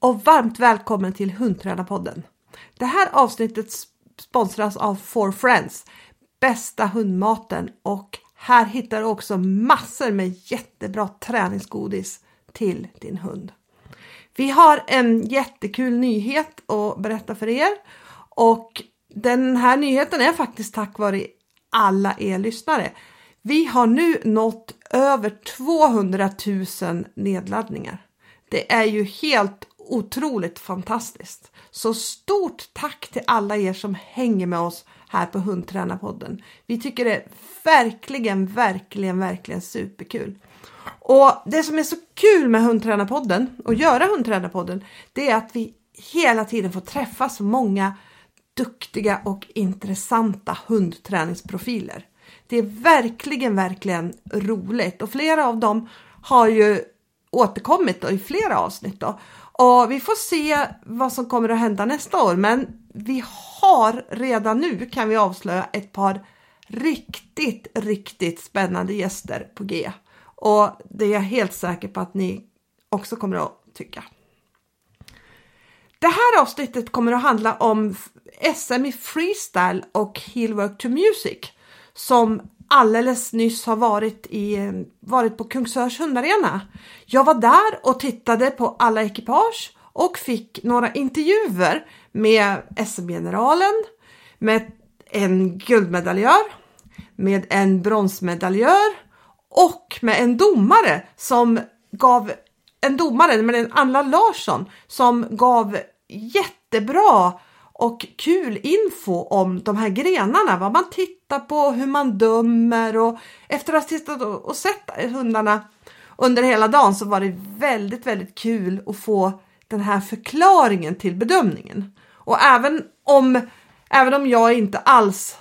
och varmt välkommen till Hundtränarpodden. Det här avsnittet sponsras av For Friends, bästa hundmaten och här hittar du också massor med jättebra träningsgodis till din hund. Vi har en jättekul nyhet att berätta för er och den här nyheten är faktiskt tack vare alla er lyssnare. Vi har nu nått över 200 000 nedladdningar. Det är ju helt otroligt fantastiskt. Så stort tack till alla er som hänger med oss här på Hundtränarpodden. Vi tycker det är verkligen, verkligen, verkligen superkul. Och det som är så kul med Hundtränarpodden och göra Hundtränarpodden, det är att vi hela tiden får träffa så många duktiga och intressanta hundträningsprofiler. Det är verkligen, verkligen roligt och flera av dem har ju återkommit då, i flera avsnitt. Då. Och vi får se vad som kommer att hända nästa år, men vi har redan nu kan vi avslöja ett par riktigt, riktigt spännande gäster på G. Och det är jag helt säker på att ni också kommer att tycka. Det här avsnittet kommer att handla om SM i freestyle och Heelwork to Music som alldeles nyss har varit, i, varit på Kungsörs hundarena. Jag var där och tittade på alla ekipage och fick några intervjuer med SM-generalen, med en guldmedaljör, med en bronsmedaljör och med en domare som gav en domare, men en Anna Larsson, som gav jättebra och kul info om de här grenarna, vad man tittar på, hur man dömer och efter att ha tittat och sett hundarna under hela dagen så var det väldigt, väldigt kul att få den här förklaringen till bedömningen. Och även om, även om jag inte alls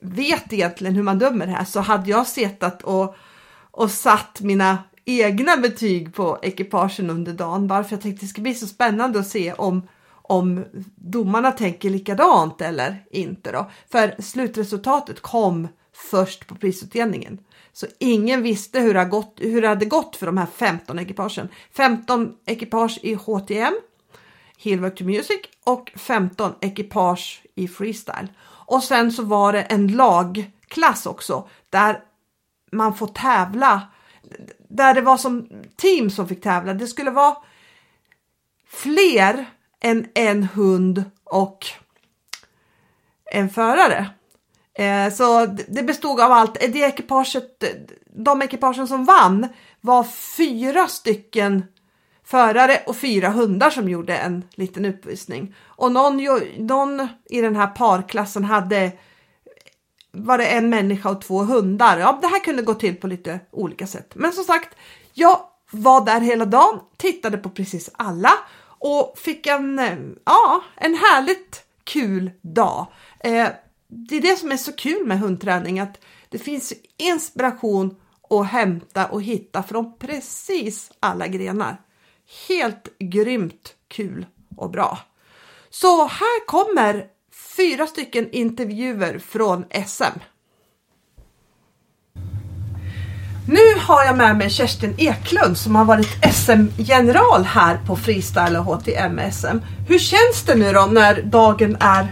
vet egentligen hur man dömer här så hade jag suttit och, och satt mina egna betyg på ekipagen under dagen bara för jag tänkte det ska bli så spännande att se om om domarna tänker likadant eller inte då. För slutresultatet kom först på prisutdelningen. Så ingen visste hur det, hade gått, hur det hade gått för de här 15 ekipagen. 15 ekipage i HTM, Hillwork to Music och 15 ekipage i freestyle. Och sen så var det en lagklass också där man får tävla, där det var som team som fick tävla. Det skulle vara fler än en hund och en förare. Eh, så det bestod av allt. Det ekipaget, de ekipagen som vann var fyra stycken förare och fyra hundar som gjorde en liten uppvisning. Och någon, någon i den här parklassen hade var det en människa och två hundar. Ja, det här kunde gå till på lite olika sätt. Men som sagt, jag var där hela dagen, tittade på precis alla och fick en, eh, ja, en härligt kul dag. Eh, det är det som är så kul med hundträning, att det finns inspiration att hämta och hitta från precis alla grenar. Helt grymt kul och bra. Så här kommer fyra stycken intervjuer från SM. Nu har jag med mig Kerstin Eklund som har varit SM-general här på freestyle och HTM-SM. Hur känns det nu då när dagen är,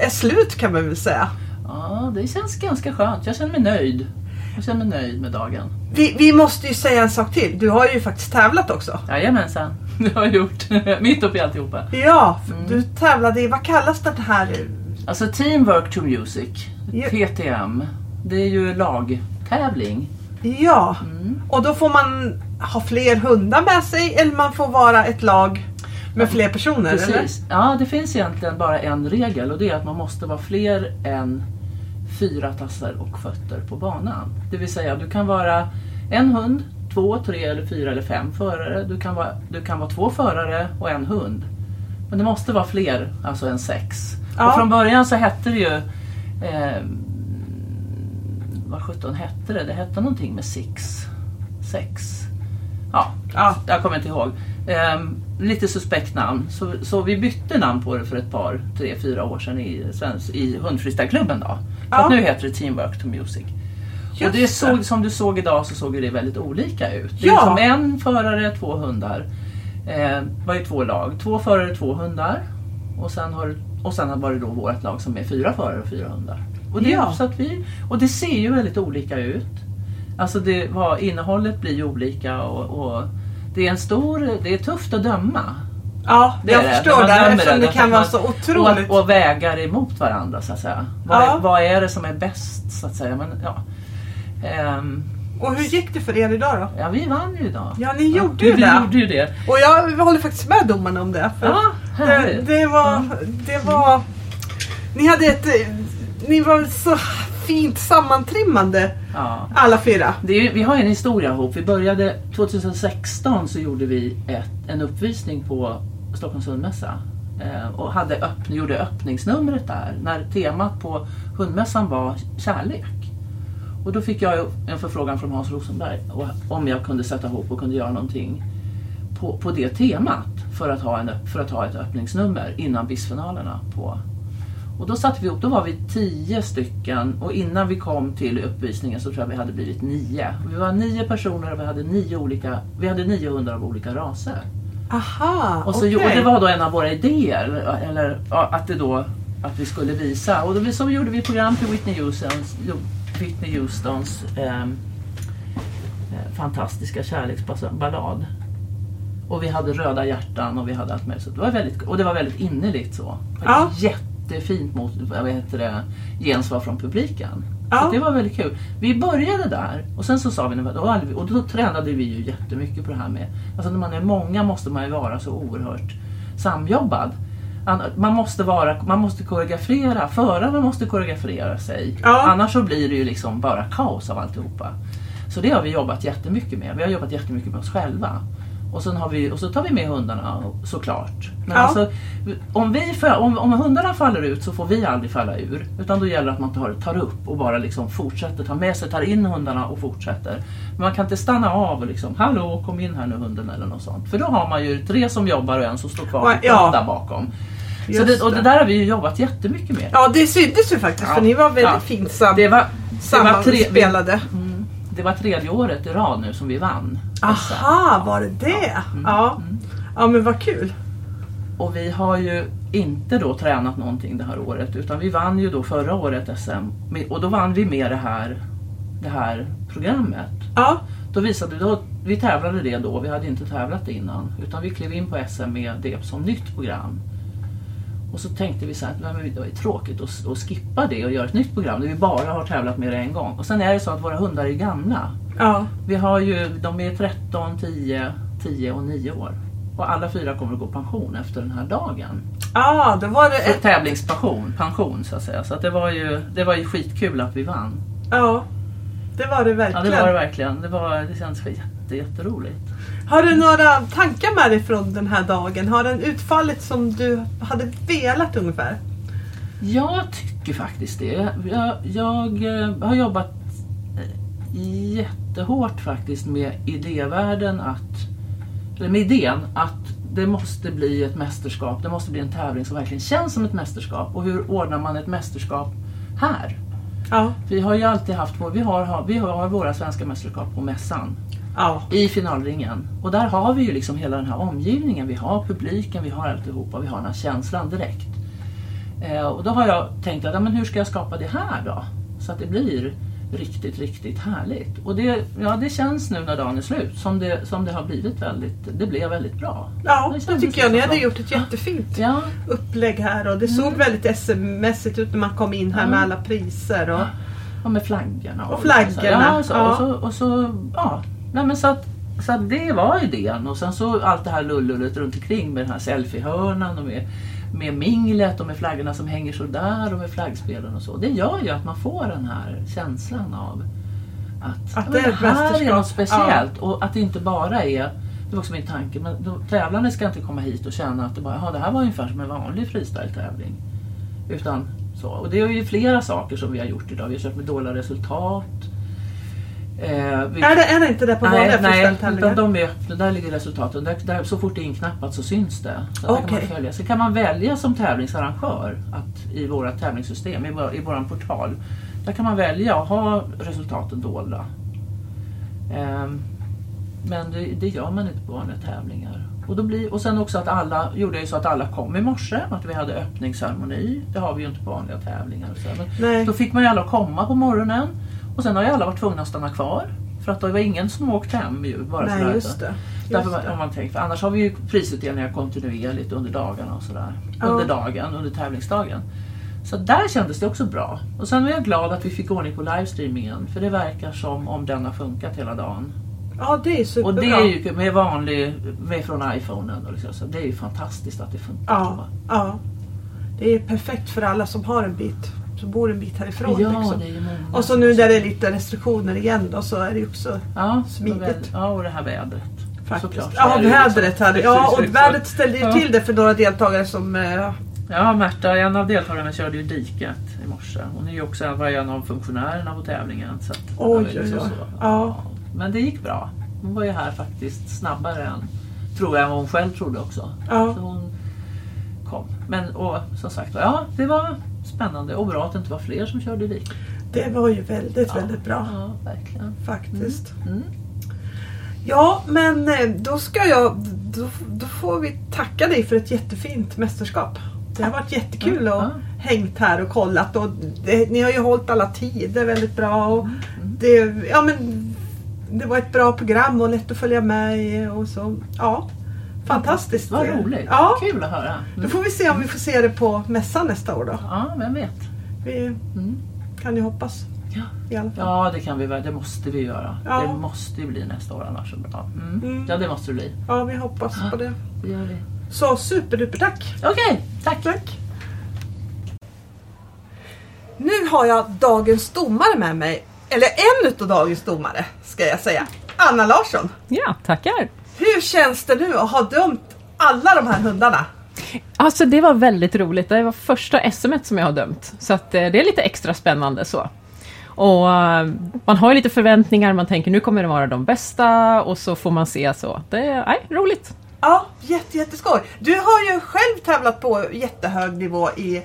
är slut kan man väl säga? Ja, det känns ganska skönt. Jag känner mig nöjd. Jag känner mig nöjd med dagen. Vi, vi måste ju säga en sak till. Du har ju faktiskt tävlat också. Jajamensan, det har jag gjort. Mitt uppe i alltihopa. Ja, mm. du tävlade i, vad kallas det här? Alltså Teamwork to Music, TTM. Det är ju lagtävling. Ja, mm. och då får man ha fler hundar med sig eller man får vara ett lag med fler personer? Precis. Eller? Ja, det finns egentligen bara en regel och det är att man måste vara fler än fyra tassar och fötter på banan. Det vill säga du kan vara en hund, två, tre, eller fyra eller fem förare. Du kan vara, du kan vara två förare och en hund. Men det måste vara fler, alltså än sex. Ja. Och från början så hette det ju eh, vad sjutton hette det? Det hette någonting med Six. Sex. Ja, ja. jag kommer inte ihåg. Um, lite suspekt namn. Så, så vi bytte namn på det för ett par, tre, fyra år sedan i, i hundfreestyleklubben. Då. Ja. nu heter det Teamwork to Music. Just och det såg, som du såg idag så såg det väldigt olika ut. Det är ja. som en förare, två hundar. Eh, var ju två lag. Två förare, två hundar. Och sen, har, och sen var det då vårt lag som är fyra förare och fyra hundar. Och det, Ja. så att vi, och det ser ju väldigt olika ut. Alltså det, vad, innehållet blir ju olika och, och det är en stor, det är tufft att döma. Ja, Det jag det. förstår det. Eftersom det därför kan vara så otroligt. Och, och vägar emot varandra så att säga. Vad, Ja. är, vad är det som är bäst så att säga. Men, ja. Ehm, Och hur gick det för er idag då? ja, vi vann ju idag. Ja, ni gjorde vi, ju vi det. gjorde ju det. Och jag håller faktiskt med domarna om det. För Ja, det, det var... Det var... Ni hade ett... Ni var så fint sammantrimmade Ja. alla fyra. Är, vi har en historia ihop. Vi började 2016 så gjorde vi ett, en uppvisning på Stockholms hundmässa. Eh, och hade öppn, gjorde öppningsnumret där när temat på hundmässan var kärlek. Och då fick jag en förfrågan från Hans Rosenberg om jag kunde sätta ihop och kunde göra någonting på, på det temat för att, ha en, för att ha ett öppningsnummer innan bisfinalerna på och då satte vi ihop, då var vi tio stycken och innan vi kom till uppvisningen så tror jag vi hade blivit nio. Vi var nio personer och vi hade nio, olika, vi hade nio hundar av olika raser. Aha, Och, så, okej. och det var då en av våra idéer, eller att det då att vi skulle visa. Och då, så gjorde vi program till Whitney Houstons, Whitney Houstons ehm, eh, fantastiska kärleksballad. Och vi hade röda hjärtan och vi hade allt möjligt. Så det var väldigt, och det var väldigt innerligt så. Ja. Jättefint mot, vad heter det, gensvar från publiken. Ja. Det var väldigt kul. Vi började där och sen så sa vi, och då tränade vi ju jättemycket på det här med, alltså när man är många måste man ju vara så oerhört samjobbad. An- Man måste, vara, man måste koreografera, förarna måste koreografera sig. Ja. Annars så blir det ju liksom bara kaos av alltihopa. Så det har vi jobbat jättemycket med. Vi har jobbat jättemycket med oss själva. Och, sen har vi, och så tar vi med hundarna såklart. Men Ja. alltså, om, vi, om, om hundarna faller ut så får vi aldrig falla ur. Utan då gäller det att man tar, tar upp och bara liksom fortsätter, tar med sig, tar in hundarna och fortsätter. Men man kan inte stanna av och liksom, hallå kom in här nu hunden eller något sånt. För då har man ju tre som jobbar och en som står kvar Ja, ja. där bakom. Så det, och det där har vi ju jobbat jättemycket med. Ja, det syntes ju faktiskt Ja. för ni var väldigt Ja. fint sam- Det var, det var, tre, vi, sammanspelade. mm, det var tredje året i rad nu som vi vann. Aha, var det det? Mm. Ja. Ja, men vad kul. Och vi har ju inte då tränat någonting det här året utan vi vann ju då förra året SM och då vann vi med det här, det här programmet. Ja, Då visade då, vi tävlade det då, vi hade inte tävlat det innan utan vi klev in på SM med det som nytt program. Och så tänkte vi så här, "Nej, men det var ju tråkigt att, att skippa det och göra ett nytt program där vi bara har tävlat med det en gång. Och sen är det så att våra hundar är gamla. ja. Vi har ju, de är 13, 10, 10 och 9 år. Och alla fyra kommer att gå pension efter den här dagen. Ja, då var det Så ett... tävlingspension, pension så att säga. Så att det, var ju, det var ju skitkul att vi vann. Ja, det var det Ja verkligen. det var det verkligen. Det, var, det känns jätte, jätteroligt. Har du några tankar med dig från den här dagen? Har den utfallit som du hade velat ungefär? Jag tycker faktiskt det. Jag, jag eh, har jobbat eh, jättehårt faktiskt med idévärlden att, eller med idén att det måste bli ett mästerskap. Det måste bli en tävling som verkligen känns som ett mästerskap. Och hur ordnar man ett mästerskap här? Ja. Vi har ju alltid haft vår, vi har, har- vi har våra svenska mästerskap på mässan. Ja. i finalringen. Och där har vi ju liksom hela den här omgivningen. Vi har publiken, vi har alltihopa, vi har den här känslan direkt. Eh, och då har jag tänkt att ja, men hur ska jag skapa det här då? Så att det blir riktigt, riktigt härligt. Och det, ja, det känns nu när dagen är slut som det, som det har blivit väldigt, det blev väldigt bra. Ja, Det det tycker jag. Ni hade så. gjort ett jättefint Ja, upplägg här och det såg väldigt SM-mässigt ut när man kom in här Ja. med alla priser. Och... och med flaggorna. Och så. flaggorna, Ja, så, ja. Och så, och så, ja. Nej, men så, att, så att det var idén och sen så allt det här lullullet runt omkring med den här selfiehörnan och med, med minglet och med flaggorna som hänger så där och med flaggspelen och så. Det gör ju att man får den här känslan av att, Att ja, det det här är något speciellt och att det inte bara är det var också min tanke, men då, tävlande ska inte komma hit och känna att det, bara, "Jaha, det här var ungefär som en vanlig freestyle-tävling. Utan så. Och det är ju flera saker som vi har gjort idag. Vi har kört med dåliga resultat. Eh, vi, Är, det, är det inte det på vanliga freestyle-tävlingar? de är öppna. Där ligger resultaten. Där, där, så fort det är inknappat så syns det. Så där kan man följa. Sen kan man välja som tävlingsarrangör att i våra tävlingssystem, i vår, i vår portal, där kan man välja att ha resultaten dolda. Ehm, men det, det gör man inte på vanliga tävlingar. Och, då blir, och sen också att alla gjorde ju så att alla kom i morse, att vi hade öppningsceremoni. Det har vi ju inte på vanliga tävlingar. Så. Men Nej. då fick man ju alla komma på morgonen. Och sen har ju alla varit tvungna att stanna kvar. För att det var ingen som åkt hem ju. Bara Nej, sådär. just det. Just Därför, det. om man tänker, för annars har vi ju prisutdelningar kontinuerligt under dagarna och sådär. Ja. Under dagen, under tävlingsdagen. Så där kändes det också bra. Och sen var jag glad att vi fick ordning på livestreamingen. För det verkar som om den har funkat hela dagen. Ja, det är superbra. Och det är ju med vanlig, med från iPhonen. Och liksom, så det är ju fantastiskt att det funkar. Ja, ja. Det är perfekt för alla som har en bit, som bor en bit härifrån. ja liksom. det är ju många. Och så nu när det är lite restriktioner igen då så är det ju också ja, smidigt. Ja, och det här vädret. faktiskt. Såklart, så Ja, vädret liksom. hade Ja, och vädret ställde ju Ja. till det för några deltagare som... eh, Ja, Märta, en av deltagarna körde ju diket i morse. Hon är ju också var en av funktionärerna på tävlingen. Så att, Oj, oj, liksom oj. så. Ja. Men det gick bra. Hon var ju här faktiskt snabbare än, tror jag, än vad hon själv trodde också. Ja. Så hon kom. Men och, som sagt ja, det var spännande och bra att det inte var fler som körde i diket. Det var ju väldigt, väldigt bra. Ja, verkligen. Faktiskt. Mm. Ja, men eh, då ska jag... Då, då får vi tacka dig för ett jättefint mästerskap. Det har varit jättekul Ja, att ja. hängt här och kollat. Och det, ni har ju hållit alla tider väldigt bra. Och Mm, det, ja, men, det var ett bra program och lätt att följa med. Och så, ja, fantastiskt. Vad roligt. Ja, Kul att höra. då Mm. får vi se om vi får se det på mässan nästa år då. Ja, vem vet. Vi Mm. kan ju hoppas Ja. i alla fall. Ja, det kan vi väl. Det måste vi göra. Ja. Det måste ju bli nästa år annars. Ja, mm. Mm. ja det måste det bli. Ja, vi hoppas på det. Det gör vi. Så superduper tack! Okej, tack. Tack! Nu har jag dagens domare med mig. Eller en utav dagens domare ska jag säga. Anna Larsson. Ja, tackar. Hur känns det nu att ha dömt alla de här hundarna? Alltså det var väldigt roligt. Det var första SM som jag har dömt. Så att eh, det är lite extra spännande så. Och eh, man har ju lite förväntningar, man tänker nu kommer det vara de bästa och så får man se så. Det är nej, roligt. Ja, jätte, jätteskoj. Du har ju själv tävlat på jättehög nivå i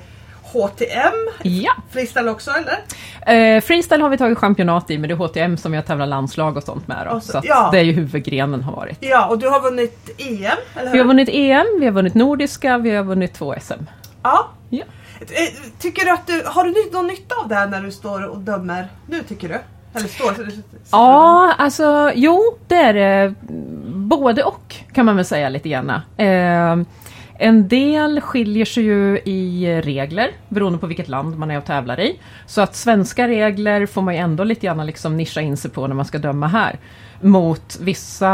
HTM. Ja. Freestyle också eller? Eh, freestyle har vi tagit championat i, men det är HTM som jag tävlar landslag och sånt med. Då. Och så- Så ja. det är ju huvudgrenen har varit. Ja, och du har vunnit EM, eller hur? Vi har vunnit EM, vi har vunnit Nordiska, vi har vunnit två SM. Ja. Ja. Eh, Tycker du att du, har du någon nytta av det här när du står och dömer nu tycker du? Eller står sitter och Ja, alltså jo, det är det. Både och kan man väl säga lite grann. Eh, en del skiljer sig ju i regler beroende på vilket land man är och tävlar i. Så att svenska regler får man ju ändå lite grann liksom nischa in sig på när man ska döma här. Mot vissa,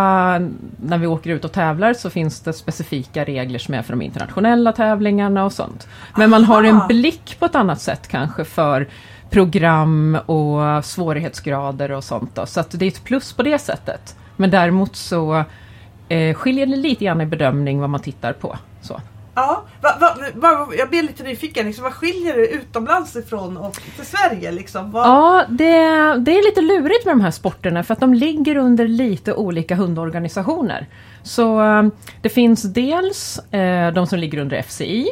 när vi åker ut och tävlar så finns det specifika regler som är för de internationella tävlingarna och sånt. Men man har en blick på ett annat sätt kanske för program och svårighetsgrader och sånt. Då. Så att det är ett plus på det sättet. Men däremot så eh, skiljer det lite grann i bedömning vad man tittar på. Så. Ja, va, va, va, jag blir lite nyfiken. Liksom, vad skiljer det utomlands ifrån och till Sverige? Liksom? Vad, Ja, det, det är lite lurigt med de här sporterna för att de ligger under lite olika hundorganisationer. Så eh, det finns dels eh, de som ligger under FCI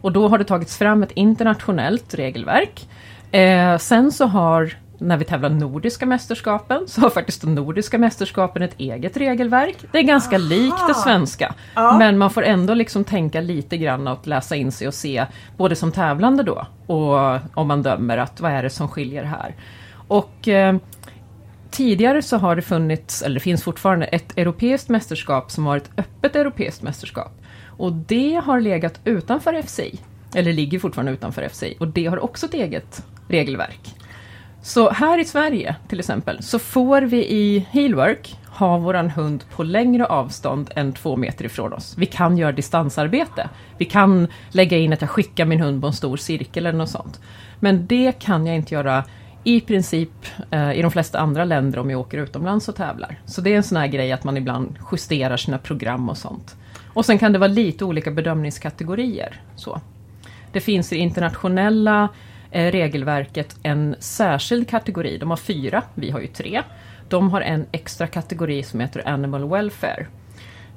och då har det tagits fram ett internationellt regelverk. Eh, sen så har, när vi tävlar nordiska mästerskapen, så har faktiskt de nordiska mästerskapen ett eget regelverk. Det är ganska likt det svenska. Ja. Men man får ändå liksom tänka lite grann och läsa in sig och se, både som tävlande då, och om man dömer att vad är det som skiljer här. Och eh, tidigare så har det funnits, eller det finns fortfarande, ett europeiskt mästerskap som har ett öppet europeiskt mästerskap. Och det har legat utanför FCI, eller ligger fortfarande utanför FCI, och det har också ett eget regelverk. Så här i Sverige till exempel, så får vi i Healwork ha våran hund på längre avstånd än två meter ifrån oss. Vi kan göra distansarbete. Vi kan lägga in att jag skickar min hund på en stor cirkel eller något sånt. Men det kan jag inte göra i princip eh, i de flesta andra länder om jag åker utomlands och tävlar. Så det är en sån här grej att man ibland justerar sina program och sånt. Och sen kan det vara lite olika bedömningskategorier. Så. Det finns i internationella Eh, regelverket en särskild kategori. De har fyra, vi har ju tre. De har en extra kategori som heter Animal Welfare.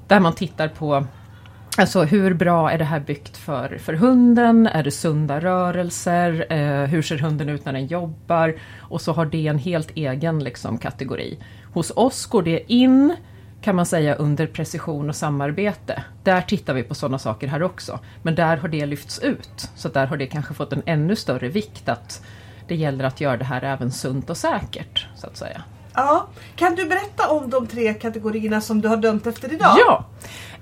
Där man tittar på Alltså hur bra är det här byggt för, för hunden? Är det sunda rörelser? Eh, hur ser hunden ut när den jobbar? Och så har det en helt egen liksom, kategori. Hos oss går det in kan man säga under precision och samarbete. Där tittar vi på sådana saker här också. Men där har det lyfts ut. Så där har det kanske fått en ännu större vikt att det gäller att göra det här även sunt och säkert. så att säga. Ja. Kan du berätta om de tre kategorierna som du har dömt efter idag? Ja!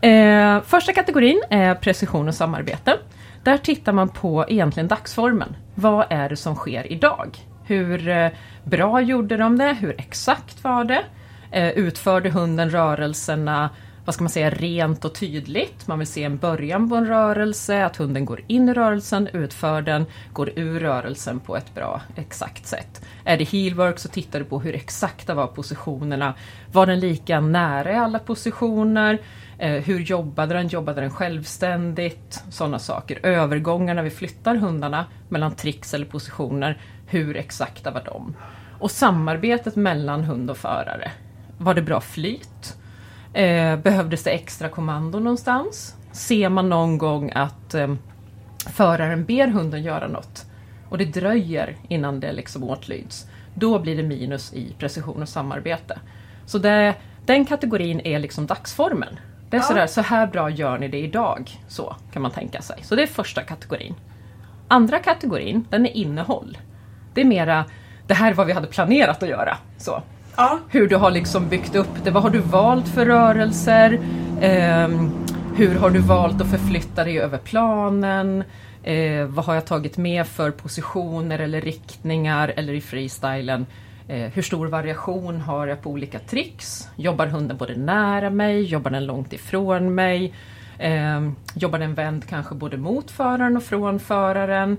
Eh, första kategorin är precision och samarbete. Där tittar man på egentligen dagsformen. Vad är det som sker idag? Hur eh, bra gjorde de det? Hur exakt var det? Eh, utförde hunden rörelserna vad ska man säga, rent och tydligt. Man vill se en början på en rörelse, att hunden går in i rörelsen, utför den, går ur rörelsen på ett bra, exakt sätt. Är det heelwork så tittar du på hur exakta var positionerna. Var den lika nära i alla positioner? Eh, hur jobbade den? Jobbade den självständigt? Sådana saker. Övergångar när vi flyttar hundarna mellan tricks eller positioner. Hur exakta var de? Och samarbetet mellan hund och förare. Var det bra flyt? Eh, behövdes det extra kommando någonstans? Ser man någon gång att eh, föraren ber hunden göra något och det dröjer innan det liksom åtlyds, då blir det minus i precision och samarbete. Så det, den kategorin är liksom dagsformen. Det är Ja. sådär, så här bra gör ni det idag. Så kan man tänka sig. Så det är första kategorin. Andra kategorin, den är innehåll. Det är mera, det här är vad vi hade planerat att göra. Så Ja. hur du har liksom byggt upp det. Vad har du valt för rörelser? Eh, hur har du valt att förflytta dig över planen? Eh, vad har jag tagit med för positioner eller riktningar eller i freestylen? Eh, hur stor variation har jag på olika tricks? Jobbar hunden både nära mig? Jobbar den långt ifrån mig? Eh, jobbar den vänd kanske både mot föraren och från föraren?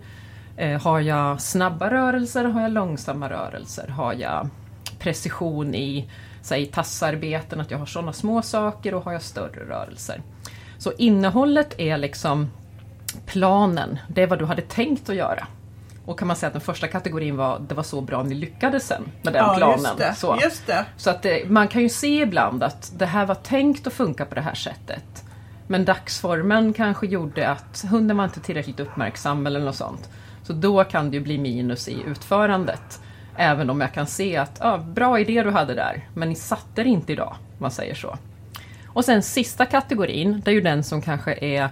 Eh, har jag snabba rörelser? Har jag långsamma rörelser? Har jag precision i säg, tassarbeten, att jag har sådana små saker och har jag större rörelser. Så innehållet är liksom planen, det är vad du hade tänkt att göra. Och kan man säga att den första kategorin var, det var så bra ni lyckades sen med den ja, planen. Just det. Så. Just det. Så att det, man kan ju se ibland att det här var tänkt att funka på det här sättet. Men dagsformen kanske gjorde att hunden var inte tillräckligt uppmärksam eller något sånt. Så då kan det ju bli minus i utförandet. Även om jag kan se att, ja, bra idé du hade där, men ni satte det inte idag, om man säger så. Och sen sista kategorin, det är ju den som kanske är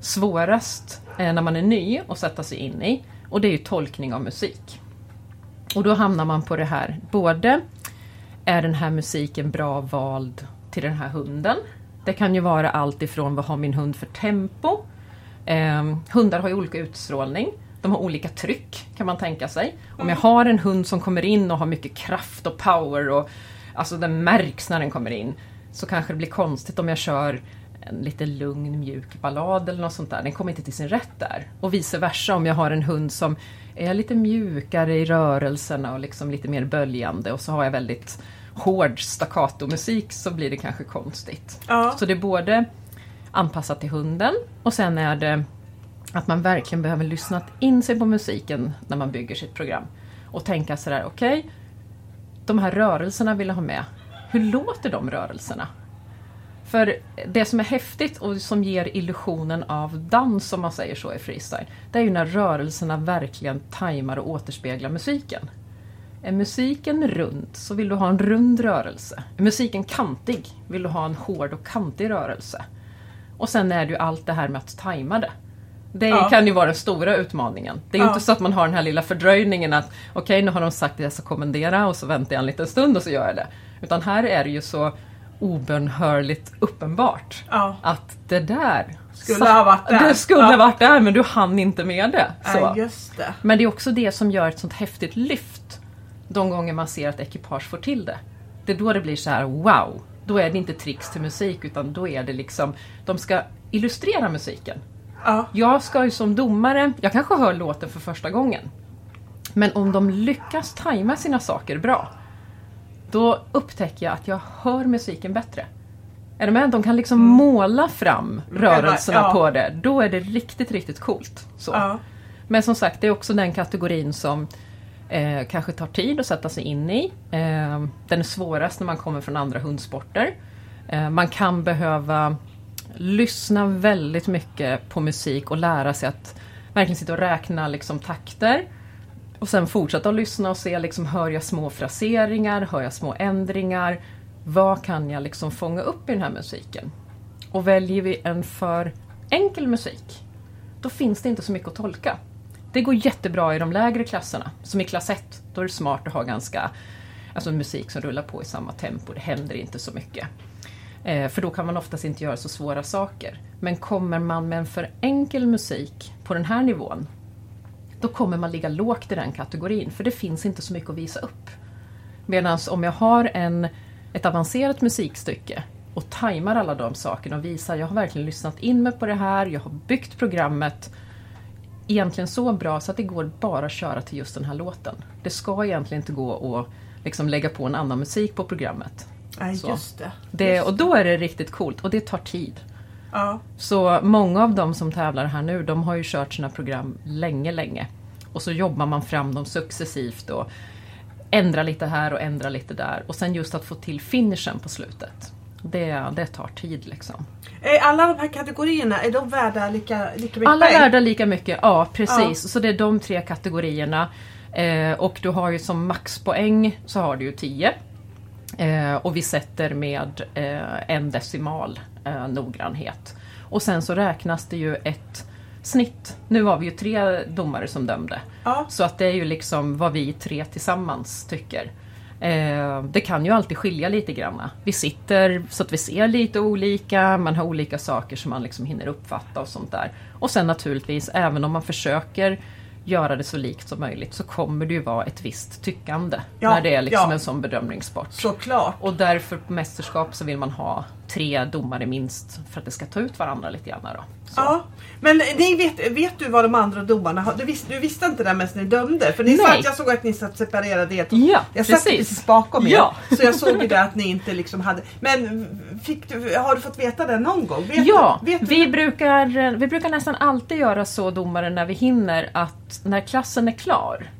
svårast eh, när man är ny att sätta sig in i. Och det är ju tolkning av musik. Och då hamnar man på det här, både är den här musiken bra vald till den här hunden? Det kan ju vara allt ifrån vad har min hund för tempo? Eh, hundar har ju olika utstrålning. De har olika tryck kan man tänka sig. Om jag har en hund som kommer in och har mycket kraft och power och alltså den märks när den kommer in. Så kanske det blir konstigt om jag kör en lite lugn mjuk ballad eller något sånt där. Den kommer inte till sin rätt där. Och vice versa om jag har en hund som är lite mjukare i rörelserna och liksom lite mer böljande och så har jag väldigt hård staccato-musik så blir det kanske konstigt. Ja. Så det är både anpassat till hunden och sen är det att man verkligen behöver lyssna in sig på musiken när man bygger sitt program. Och tänka sådär, okej, de här rörelserna vill jag ha med. Hur låter de rörelserna? För det som är häftigt och som ger illusionen av dans, om man säger så i freestyle, det är ju när rörelserna verkligen tajmar och återspeglar musiken. Är musiken rund så vill du ha en rund rörelse. Är musiken kantig vill du ha en hård och kantig rörelse. Och sen är det ju allt det här med att tajma det. Det Ja. kan ju vara den stora utmaningen. Det är Ja. inte så att man har den här lilla fördröjningen att okej, nu har de sagt att jag ska kommendera och så väntar jag en liten stund och så gör jag det. Utan här är det ju så obönhörligt uppenbart Ja. att det där Skulle ha varit där. Det skulle ha varit där men du hann inte med det. Så. Ja, det. Men det är också det som gör ett sånt häftigt lyft de gånger man ser att ekipage får till det. Det är då det blir så här: wow! Då är det inte tricks till musik utan då är det liksom, de ska illustrera musiken. Ja. Jag ska ju som domare, jag kanske hör låten för första gången. Men om de lyckas tajma sina saker bra, då upptäcker jag att jag hör musiken bättre. Är du med? De kan liksom måla fram rörelserna ja. på det. Då är det riktigt, riktigt coolt. Så. Ja. Men som sagt, det är också den kategorin som eh, kanske tar tid att sätta sig in i. Eh, den är svårast när man kommer från andra hundsporter. Eh, man kan behöva lyssna väldigt mycket på musik och lära sig att verkligen sitta och räkna liksom, takter. Och sen fortsätta att lyssna och se, liksom, hör jag små fraseringar, hör jag små ändringar? vad kan jag liksom fånga upp i den här musiken? Och väljer vi en för enkel musik, då finns det inte så mycket att tolka. Det går jättebra i de lägre klasserna, som i klass 1. Då är det smart att ha ganska, alltså musik som rullar på i samma tempo, det händer inte så mycket. Eh, för då kan man oftast inte göra så svåra saker. Men kommer man med en för enkel musik på den här nivån, då kommer man ligga lågt i den kategorin, för det finns inte så mycket att visa upp. Medan om jag har en, ett avancerat musikstycke och tajmar alla de sakerna och visar jag har verkligen lyssnat in mig på det här, jag har byggt programmet egentligen så bra så att det går bara att köra till just den här låten. Det ska egentligen inte gå att liksom lägga på en annan musik på programmet. Nej, Så. just det. Det, Just och då är det riktigt coolt och det tar tid. Ja. Så många av de som tävlar här nu, de har ju kört sina program länge, länge. Och så jobbar man fram dem successivt och ändrar lite här och ändrar lite där. Och sen just att få till finishen på slutet. Det, det tar tid liksom. Är alla de här kategorierna, är de värda lika, lika mycket Alla är värda lika mycket, ja precis. Så det är de tre kategorierna. Eh, och du har ju som maxpoäng så har du ju 10. Eh, och vi sätter med eh, en decimal eh, noggrannhet. Och sen så räknas det ju ett snitt. Nu var vi ju tre domare som dömde. Ja. Så att det är ju liksom vad vi tre tillsammans tycker. Eh, det kan ju alltid skilja lite grann. Vi sitter så att vi ser lite olika, man har olika saker som man liksom hinner uppfatta och sånt där. Och sen naturligtvis, även om man försöker göra det så likt som möjligt så kommer det ju vara ett visst tyckande Ja, när det är liksom ja. en sån bedömningssport. Såklart. Och därför på mästerskap så vill man ha tre domare minst för att det ska ta ut varandra lite grann. Då. Så. Ja, men ni vet, vet du vad de andra domarna har? Du, vis, du visste inte det medan ni dömde? För ni satt, jag såg att ni satt separerade. er. Ja, jag satt precis. precis bakom er. Ja. Så jag såg ju det att ni inte liksom hade... Men fick du, har du fått veta det någon gång? Vet Ja, du, vet vi, brukar, vi brukar nästan alltid göra så domare när vi hinner att när klassen är klar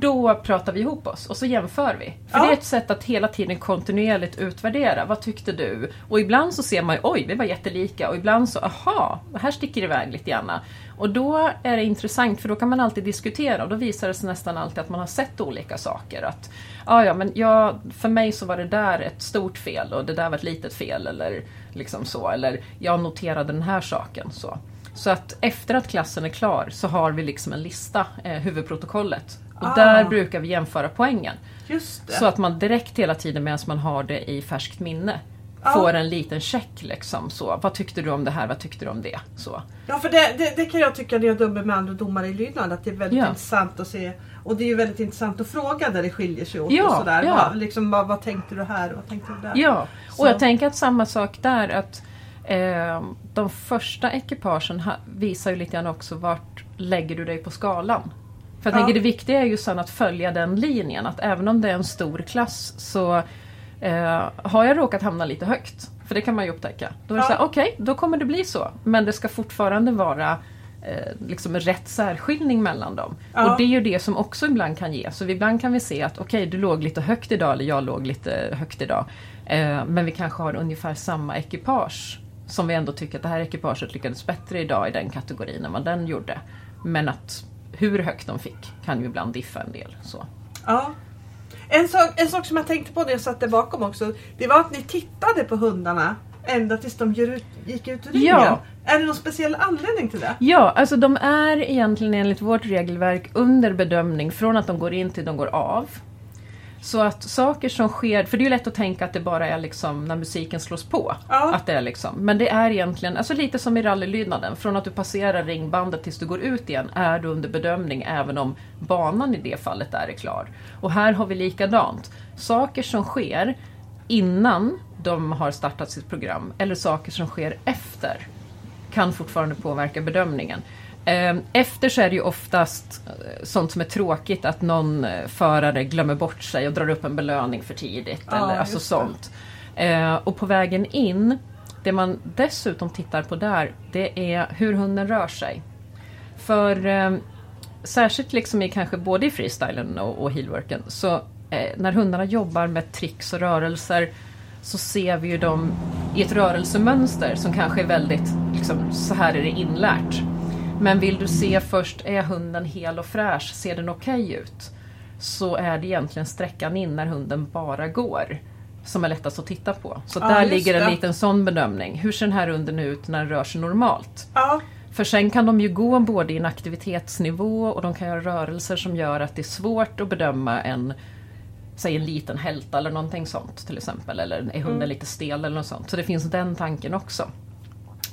då pratar vi ihop oss och så jämför vi. För Ja. det är ett sätt att hela tiden kontinuerligt utvärdera. Vad tyckte du? Och ibland så ser man ju, oj, vi var jättelika. Och ibland så, aha, här sticker det iväg lite grann. Och då är det intressant för då kan man alltid diskutera och då visar det sig nästan alltid att man har sett olika saker. Att, ja, ja, men jag, för mig så var det där ett stort fel och det där var ett litet fel. Eller liksom så. Eller jag noterade den här saken. Så. Så att efter att klassen är klar så har vi liksom en lista, eh, huvudprotokollet. Och Ah. där brukar vi jämföra poängen. Så att man direkt hela tiden medan man har det i färskt minne Ja. får en liten check. Liksom, så. Vad tyckte du om det här? Vad tyckte du om det? Så. Ja för det, det, det kan jag tycka när jag dömer med andra domare i lydnad att det är väldigt Ja. intressant att se och det är ju väldigt intressant att fråga där det skiljer sig åt Ja, och sådär. ja. Vad, liksom, vad, vad tänkte du här och vad tänkte du där? Ja, Så. och jag tänker att samma sak där. att eh, De första ekipagen visar ju lite grann också vart lägger du dig på skalan. För jag Ja. tänker det viktiga är ju sen att följa den linjen. Att även om det är en stor klass så eh, har jag råkat hamna lite högt. För det kan man ju upptäcka. Då är det Ja. så okej, då kommer det bli så. Men det ska fortfarande vara eh, liksom rätt särskiljning mellan dem. Ja. Och det är ju det som också ibland kan ge. Så ibland kan vi se att okej, du låg lite högt idag eller jag låg lite högt idag. Eh, men vi kanske har ungefär samma ekipage. Som vi ändå tycker att det här ekipaget lyckades bättre idag i den kategorin än vad den gjorde. Men att hur högt de fick kan ju ibland diffa en del. Så. Ja. En sak, en sak som jag tänkte på när jag satt där bakom också. Det var att ni tittade på hundarna ända tills de gick ut ur ringen. Ja. Är det någon speciell anledning till det? Ja, alltså de är egentligen enligt vårt regelverk under bedömning från att de går in till de går av. Så att saker som sker, för det är ju lätt att tänka att det bara är liksom när musiken slås på. Ja. Att det är liksom, men det är egentligen, alltså lite som i rallylydnaden, från att du passerar ringbandet tills du går ut igen är du under bedömning även om banan i det fallet är klar. Och här har vi likadant. Saker som sker innan de har startat sitt program eller saker som sker efter kan fortfarande påverka bedömningen. Eh, Efter så är det ju oftast eh, sånt som är tråkigt, att någon eh, förare glömmer bort sig och drar upp en belöning för tidigt. Ja, eller alltså sånt. Eh, Och på vägen in, det man dessutom tittar på där, det är hur hunden rör sig. För eh, särskilt liksom i kanske både i freestylen och, och heelworken, så eh, när hundarna jobbar med tricks och rörelser så ser vi ju dem i ett rörelsemönster som kanske är väldigt, liksom, så här är det inlärt. Men vill du se först, är hunden hel och fräsch, ser den okej ut? Så är det egentligen sträckan in när hunden bara går. som är lättast att titta på. Så Ja, där ligger en det. liten sån bedömning. Hur ser den här hunden ut när den rör sig normalt? Ja, För sen kan de ju gå både i en aktivitetsnivå och de kan göra rörelser som gör att det är svårt att bedöma en Säg en liten hälta eller någonting sånt till exempel. Eller är hunden Mm. lite stel eller något sånt. Så det finns den tanken också.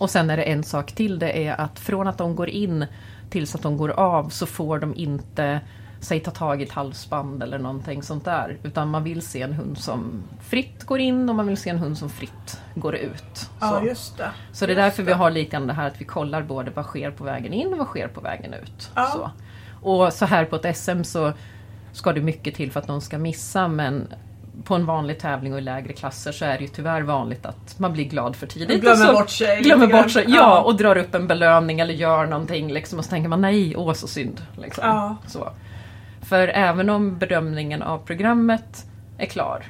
Och sen är det en sak till. Det är att från att de går in tills att de går av så får de inte Säg ta tag i ett halsband eller någonting sånt där. Utan man vill se en hund som fritt går in och man vill se en hund som fritt går ut. ja Så. just det. Så det är därför vi har lite grann det här att vi kollar både vad sker på vägen in och vad sker på vägen ut. Ja. Så. Och så här på ett SM så ska det mycket till för att någon ska missa men på en vanlig tävling och i lägre klasser så är det ju tyvärr vanligt att man blir glad för tidigt. Glömmer och så bort sig Glömmer bort sig, ja, Ja. och drar upp en belöning eller gör någonting liksom, och så tänker man nej, åh så synd. Liksom. Ja. Så. För även om bedömningen av programmet är klar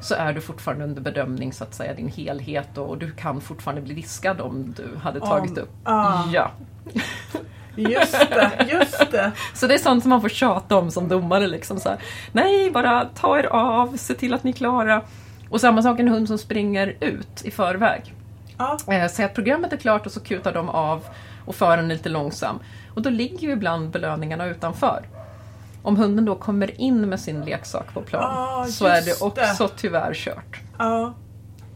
så är du fortfarande under bedömning så att säga din helhet och du kan fortfarande bli diskad om du hade Om- tagit upp. ja. Ja. Just det, just det. Så det är sånt som man får tjata om som domare. Liksom så här, Nej, bara ta er av, se till att ni är klara. Och samma sak en hund som springer ut i förväg. Ja, Eh, Säg att programmet är klart och så kutar de av och för en lite långsam. Och då ligger ju ibland belöningarna utanför. Om hunden då kommer in med sin leksak på plan Ah, så är det också tyvärr kört. ja.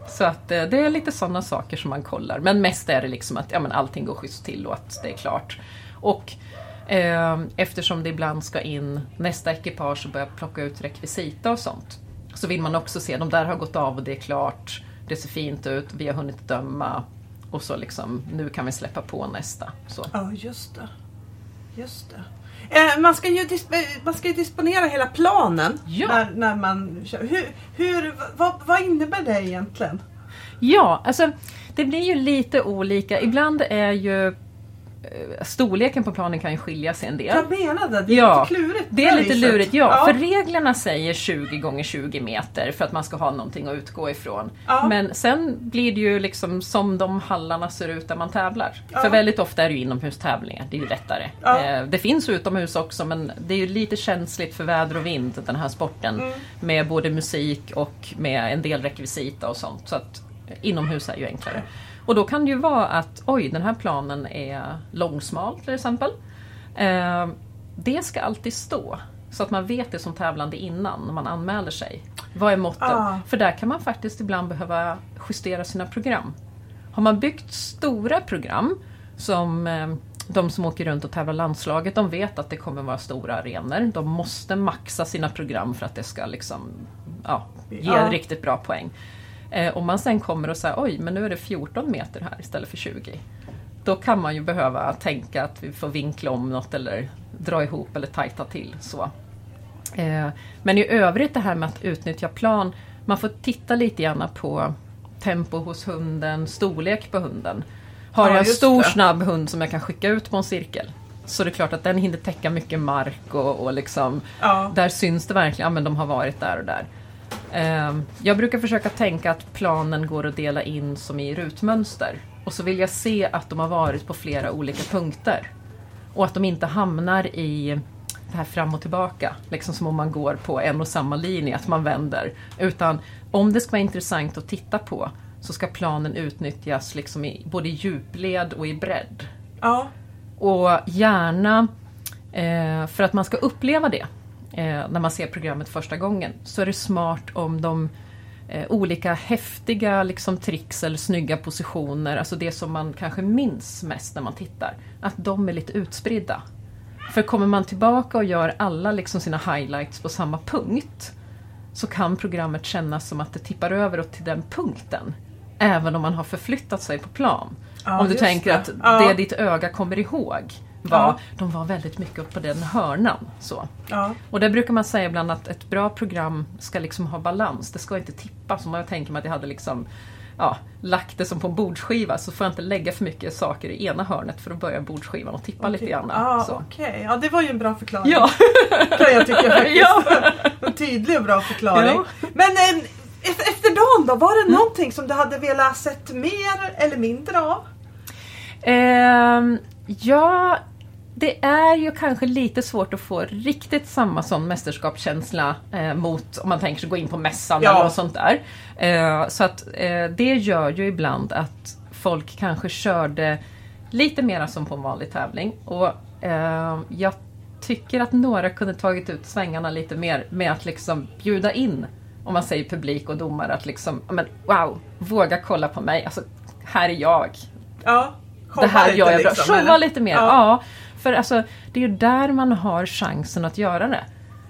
Så att eh, det är lite sådana saker som man kollar. Men mest är det liksom att ja, men allting går schysst till och att det är klart. Och eh, eftersom det ibland ska in nästa ekipage och börja plocka ut rekvisita och sånt. Så vill man också se, de där har gått av och det är klart. Det ser fint ut, vi har hunnit döma. Och så liksom, nu kan vi släppa på nästa. Så. Ja, just det. Just det. Eh, man, ska ju dis- man ska disponera hela planen Ja. när, när man kör. Hur, hur, vad, vad innebär det egentligen? Ja, alltså det blir ju lite olika. Ibland är ju eh, storleken på planen kan ju skilja sig en del. Jag menade det. är Ja, lite klurigt. Det är lite lurigt, ja, För reglerna säger 20 gånger 20 meter för att man ska ha någonting att utgå ifrån. Ja. Men sen blir det ju liksom som de hallarna ser ut där man tävlar. Ja. För väldigt ofta är det ju inomhustävlingar, det är ju lättare. Ja. Eh, Det finns utomhus också men det är ju lite känsligt för väder och vind den här sporten. Mm. Med både musik och med en del rekvisita och sånt. Så att eh, inomhus är ju enklare. Och då kan det ju vara att oj, den här planen är långsmal till exempel. Eh, det ska alltid stå. Så att man vet det som tävlande innan när man anmäler sig. Vad är måtten? Ah. För där kan man faktiskt ibland behöva justera sina program. Har man byggt stora program som eh, de som åker runt och tävlar landslaget, de vet att det kommer vara stora arenor. De måste maxa sina program för att det ska liksom, ja, ge Ja. riktigt bra poäng. Eh, om man sen kommer och säger oj, men nu är det 14 meter här istället för 20. Då kan man ju behöva tänka att vi får vinkla om något eller dra ihop eller tajta till. Så. Eh, men i övrigt det här med att utnyttja plan, man får titta lite grann på tempo hos hunden, storlek på hunden. Har Ja, jag en stor det. snabb hund som jag kan skicka ut på en cirkel så det är klart att den hinner täcka mycket mark och, och liksom Ja. där syns det verkligen, ja men de har varit där och där. Ehm, Jag brukar försöka tänka att planen går att dela in som i rutmönster. Och så vill jag se att de har varit på flera olika punkter. Och att de inte hamnar i det här fram och tillbaka, liksom som om man går på en och samma linje, att man vänder. Utan om det ska vara intressant att titta på så ska planen utnyttjas liksom i både i djupled och i bredd. Ja. Och gärna, eh, för att man ska uppleva det när man ser programmet första gången, så är det smart om de eh, olika häftiga liksom, tricks eller snygga positioner, alltså det som man kanske minns mest när man tittar, att de är lite utspridda. För kommer man tillbaka och gör alla liksom, sina highlights på samma punkt, så kan programmet kännas som att det tippar över till den punkten. Även om man har förflyttat sig på plan. Ja, om du tänker det. att Ja. det ditt öga kommer ihåg var, Ja. de var väldigt mycket upp på den hörnan. Så. Ja. Och där brukar man säga ibland att ett bra program ska liksom ha balans. Det ska inte tippa. Som jag tänker mig att jag hade liksom ja, lagt det som på en bordsskiva så får jag inte lägga för mycket saker i ena hörnet för då börjar bordsskivan att tippa lite grann. Ja, så. okej. Ja, det var ju en bra förklaring. Ja. kan jag tycka faktiskt. Ja. En tydlig och bra förklaring. Ja. Men eh, efter, dagen då, var det någonting som du hade velat sett mer eller mindre av? Ehm, ja, det är ju kanske lite svårt att få riktigt samma sån mästerskapskänsla eh, mot om man tänker sig gå in på mässan Ja. eller något sånt där. Eh, så att eh, det gör ju ibland att folk kanske körde lite mera som på en vanlig tävling. Och eh, jag tycker att några kunde tagit ut svängarna lite mer med att liksom bjuda in, om man säger publik och domare, att liksom, men wow, våga kolla på mig. Alltså, här är jag, Ja. det här lite gör jag bra. liksom, Showa lite mer. Ja. Ja. För alltså, det är ju där man har chansen att göra det.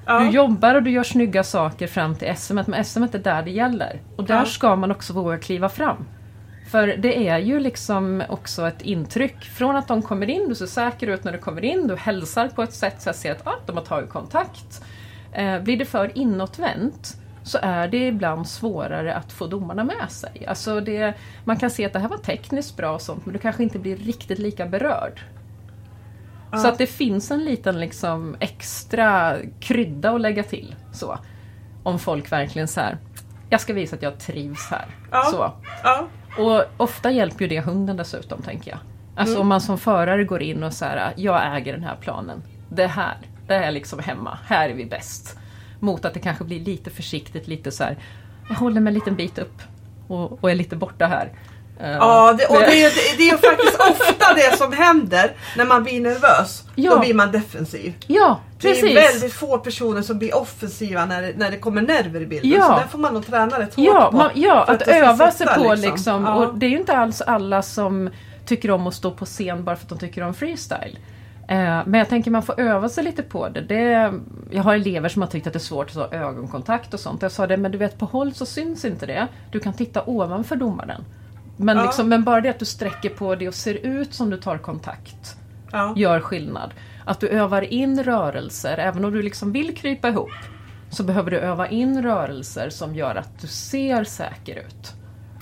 Ja. Du jobbar och du gör snygga saker fram till SM, men SM är där det gäller. Och där Ja. ska man också våga kliva fram. För det är ju liksom också ett intryck. Från att de kommer in, du ser säker ut när du kommer in, du hälsar på ett sätt så jag ser att ah, de har tagit kontakt. Eh, blir det för inåtvänt så är det ibland svårare att få domarna med sig. Alltså det, man kan se att det här var tekniskt bra och sånt men du kanske inte blir riktigt lika berörd. Så att det finns en liten liksom extra krydda att lägga till. Så. Om folk verkligen så här, jag ska visa att jag trivs här. Ja. Så. Ja. Och ofta hjälper ju det hunden dessutom, tänker jag. Alltså Mm. om man som förare går in och säger jag äger den här planen. Det här, det är liksom hemma. Här är vi bäst. Mot att det kanske blir lite försiktigt, lite så här. Jag håller mig en liten bit upp och, och är lite borta här. Eh, Ja, det, och det, är- det, det är faktiskt ofta det som händer när man blir nervös. Ja. Då blir man defensiv. Ja, Det precis. är väldigt få personer som blir offensiva när det, när det kommer nerver i bilden. Ja. Så där får man nog träna rätt hårt Ja, på. man, ja att, det ska öva sig på liksom. Ja. Och det är ju inte alls alla som tycker om att stå på scen bara för att de tycker om freestyle. Eh, men jag tänker man får öva sig lite på det. det. Jag har elever som har tyckt att det är svårt att ha ögonkontakt och sånt. Jag sa det, men du vet på håll så syns inte det. Du kan titta ovanför domaren. Men, Ja. liksom, men bara det att du sträcker på det och ser ut som du tar kontakt ja. gör skillnad. Att du övar in rörelser, även om du liksom vill krypa ihop, så behöver du öva in rörelser som gör att du ser säker ut.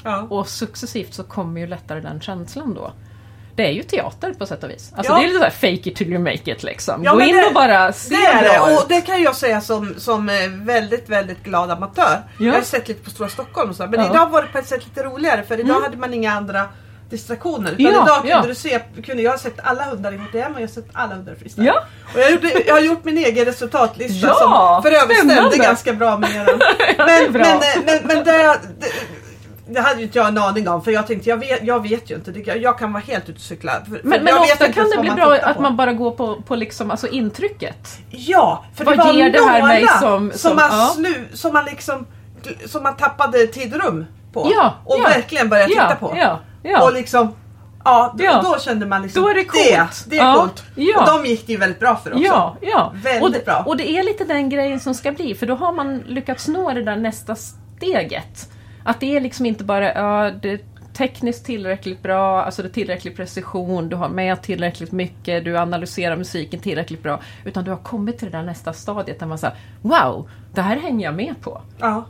Ja. Och successivt så kommer ju lättare den känslan då. Det är ju teater på sätt och vis. Alltså Ja. det är lite såhär fake it till you make it liksom. Ja, Gå men in det- och bara se Det är det och det kan jag säga som, som eh, väldigt, väldigt glad amatör. Ja. Jag har sett lite på Stora Stockholm och så, men idag var det på ett sätt lite roligare för idag Mm. hade man inga andra distraktioner. Utan Ja, idag kunde ja. du se, kunde jag ha sett alla hundar i HTM och jag har sett alla hundar i freestyle. Ja. Och jag, gjorde, jag har gjort min egen resultatlista Ja, som för övrigt stämde ganska bra med eran. Men, bra. men, eh, men, men det, det, hade ju inte jag en aning om för jag tänkte jag vet, jag vet ju inte. Det- Jag kan vara helt ute och cykla. För, Men, men ofta kan det bli bra att på. man bara går på, på liksom, alltså intrycket. Ja, för Vad det var ger det här mig som- som, som- man ja. slu, som man liksom som man tappade tid och rum på. Ja, och ja. verkligen började titta på. Och liksom Ja, då, Ja. då kände man liksom Då är det coolt. det, det är Ja, coolt. ja. Och de gick det ju väldigt bra för också. Ja, ja. Väldigt och, det, bra. och det är lite den grejen som ska bli, för då har man lyckats nå det där nästa steget. Att det är liksom inte bara, ja, det är tekniskt tillräckligt bra, alltså det är tillräcklig precision, du har med tillräckligt mycket, du analyserar musiken tillräckligt bra. Utan du har kommit till det där nästa stadiet där man säger, wow, det här hänger jag med på. Ja.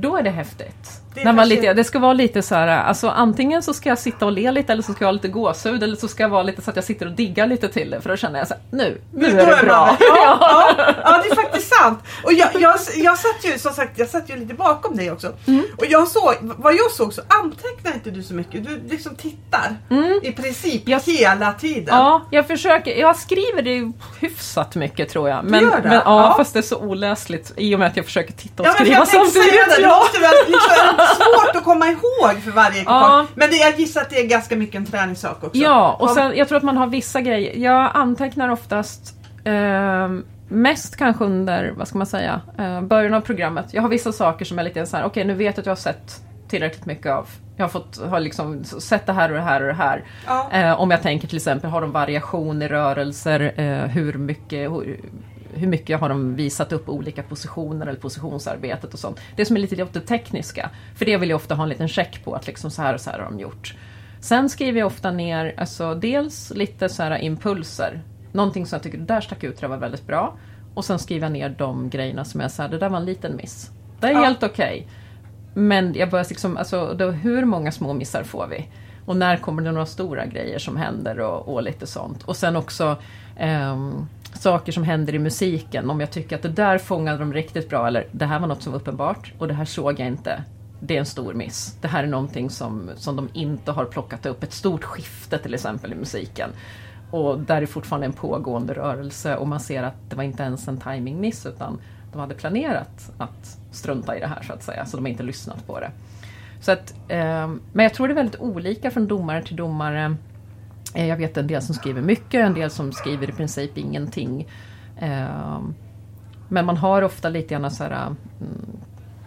Då är det häftigt. Det är När man lite, det ska vara lite så här, alltså antingen så ska jag sitta och le lite eller så ska jag ha lite gåshud eller så ska jag vara lite så att jag sitter och diggar lite till det för då känner jag så här, nu, nu Då är det bra. Ja, ja, ja, det är faktiskt sant. Och jag, jag, jag satt ju som sagt jag satt ju lite bakom dig också. Mm. Och jag såg, vad jag såg så antecknar inte du så mycket. Du liksom tittar i princip Jag- hela tiden. Mm. Ja, jag försöker. Jag skriver det hyfsat mycket tror jag. Men, gör det? men ja, Ja. fast det är så oläsligt i och med att jag försöker titta och Ja, skriva samtidigt. Ja. måste väl liksom, svårt att komma ihåg för varje ekipage. Ja. Men det, jag gissar att det är ganska mycket en träningssak också. ja, och sen jag tror att man har vissa grejer. Jag antecknar oftast eh, mest kanske under, vad ska man säga, eh, början av programmet. Jag har vissa saker som är lite så här, okej nu vet jag att jag har sett tillräckligt mycket av. Jag har fått, har liksom sett det här och det här och det här. Ja. Eh, om jag tänker till exempel, har de variation i rörelser? Eh, hur, mycket, hur, hur mycket har de visat upp olika positioner eller positionsarbetet och sånt. Det som är lite det tekniska. För det vill jag ofta ha en liten check på, att liksom så här och så här har de gjort. Sen skriver jag ofta ner, alltså dels lite så här impulser. Någonting som jag tycker, det där stack ut, det var väldigt bra. Och sen skriver jag ner de grejerna som så här, det där var en liten miss. Det är Ja. helt okej. Men jag börjar liksom, alltså då, hur många små missar får vi? Och när kommer det några stora grejer som händer och, och lite sånt. Och sen också ehm, saker som händer i musiken. Om jag tycker att det där fångade de riktigt bra eller det här var något som var uppenbart och det här såg jag inte. Det är en stor miss. Det här är någonting som, som de inte har plockat upp. Ett stort skifte till exempel i musiken. och där är fortfarande en pågående rörelse och man ser att det var inte ens en timingmiss utan de hade planerat att strunta i det här så att säga, så de har inte lyssnat på det. Så att, eh, men jag tror det är väldigt olika från domare till domare. Eh, jag vet en del som skriver mycket, en del som skriver i princip ingenting. Eh, men man har ofta lite grann så här, mm,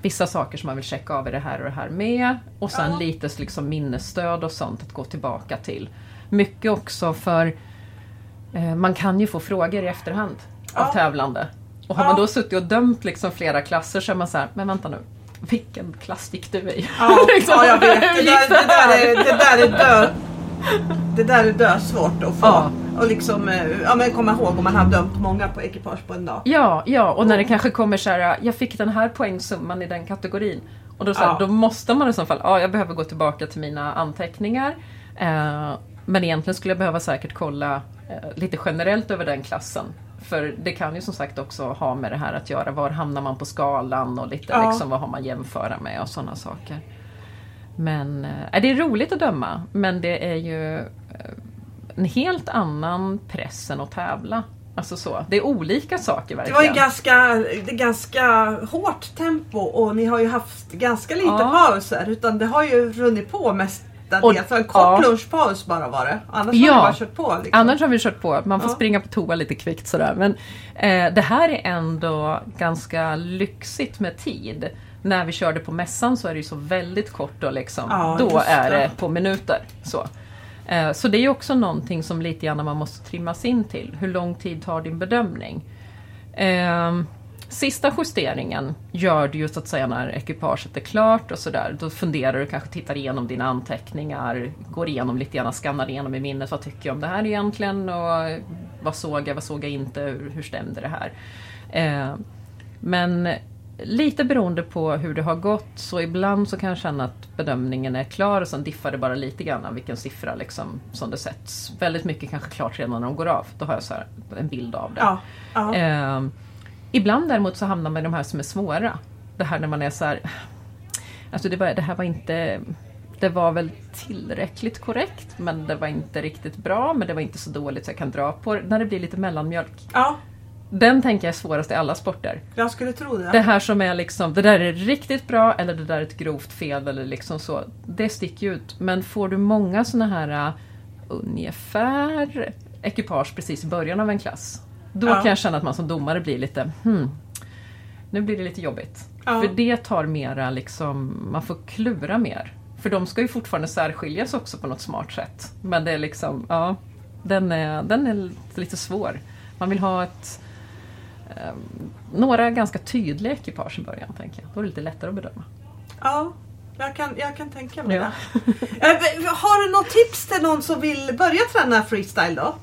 vissa saker som man vill checka av i det här och det här med. Och sen Ja. lite liksom minnesstöd och sånt att gå tillbaka till. Mycket också för eh, man kan ju få frågor i efterhand av Ja. tävlande. Och har Ja. man då suttit och dömt liksom flera klasser så är man så här, men vänta nu. Vilken klass gick du i? Ja, Liksom, ja jag vet. Det där, det där, är, det där är dö... Det där är dö svårt att få. Ja. Och liksom, eh, ja men komma ihåg om man har dömt många på ekipage på en dag. Ja, ja, och när det kanske kommer så här, jag fick den här poängsumman i den kategorin. Och då, så här, Ja. då måste man i så fall, ja jag behöver gå tillbaka till mina anteckningar. Eh, men egentligen skulle jag behöva säkert kolla eh, lite generellt över den klassen. För det kan ju som sagt också ha med det här att göra, var hamnar man på skalan och lite Ja. liksom, vad har man jämföra med och sådana saker. Men eh, det är roligt att döma, men det är ju eh, en helt annan press än att tävla. Alltså så. Det är olika saker Det verkligen. var ju ganska, det ganska hårt tempo och ni har ju haft ganska lite Ja. pauser. Utan det har ju runnit på mestadels. Och- en kort ja. lunchpaus bara var det. Annars har Ja. ni bara kört på. Liksom. Annars har vi kört på, man får Ja. springa på toa lite kvickt sådär. Men eh, det här är ändå ganska lyxigt med tid. När vi körde på mässan så är det ju så väldigt kort och liksom, Ja, då är det. på minuter. Så. Eh, så det är också någonting som lite grann man måste trimmas in till. Hur lång tid tar din bedömning? Eh, Sista justeringen gör du ju så att säga när ekipaget är klart och sådär. Då funderar du, kanske tittar igenom dina anteckningar, går igenom lite grann, skannar igenom i minnet. Vad tycker jag om det här egentligen? Och vad såg jag, vad såg jag inte? Hur, hur stämde det här? Eh, men lite beroende på hur det har gått så ibland så kan jag känna att bedömningen är klar och sen diffar det bara lite grann av vilken siffra liksom som det sätts. Väldigt mycket kanske klart redan när de går av. Då har jag så en bild av det. Ja. Eh, ibland däremot så hamnar man i de här som är svåra. Det här när man är så här... Alltså det, var, det här var inte... Det var väl tillräckligt korrekt men det var inte riktigt bra men det var inte så dåligt så jag kan dra på det. När det blir lite mellanmjölk. ja, Den tänker jag är svårast i alla sporter. jag skulle tro det. Det här som är liksom, det där är riktigt bra eller det där är ett grovt fel eller liksom så. Det sticker ju ut. Men får du många såna här uh, ungefär ekipage precis i början av en klass. Då Ja. kan jag känna att man som domare blir lite, hmm, nu blir det lite jobbigt. Ja. För det tar mera liksom, man får klura mer. För de ska ju fortfarande särskiljas också på något smart sätt. Men det är liksom, ja, den är, den är lite svår. Man vill ha ett några ganska tydliga ekipage i början, tänker jag. Då är det lite lättare att bedöma. Ja, jag kan, jag kan tänka mig Ja. det. Eh, Har du något tips till någon som vill börja träna freestyle då?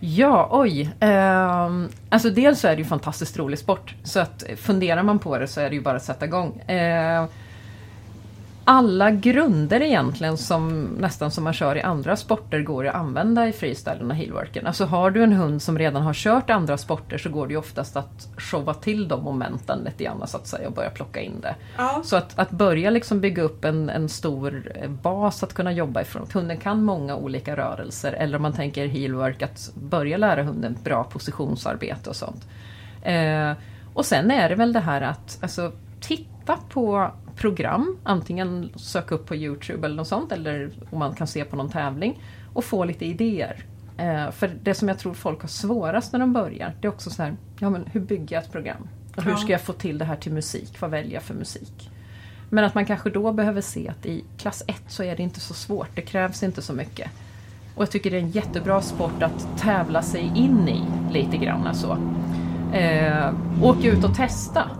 Ja, oj. Ehm, alltså dels så är det ju fantastiskt rolig sport. Så att funderar man på det så är det ju bara att sätta igång. Ehm, alla grunder egentligen som nästan som man kör i andra sporter går att använda i freestylen och heelworken. Alltså har du en hund som redan har kört andra sporter så går det ju oftast att showa till de momenten lite grann så att säga och börja plocka in det. Ja. Så att, att börja liksom bygga upp en, en stor bas att kunna jobba ifrån. Att hunden kan många olika rörelser eller om man tänker heelwork att börja lära hunden bra positionsarbete och sånt. Eh, och sen är det väl det här att alltså, titta på program, antingen söka upp på Youtube eller något sånt eller om man kan se på någon tävling och få lite idéer. Eh, för det som jag tror folk har svårast när de börjar, det är också så här, ja men hur bygger jag ett program? Och hur ska jag få till det här till musik? Vad väljer jag för musik? Men att man kanske då behöver se att i klass 1 så är det inte så svårt, det krävs inte så mycket. Och jag tycker det är en jättebra sport att tävla sig in i lite grann. Alltså. Eh, åka ut och testa.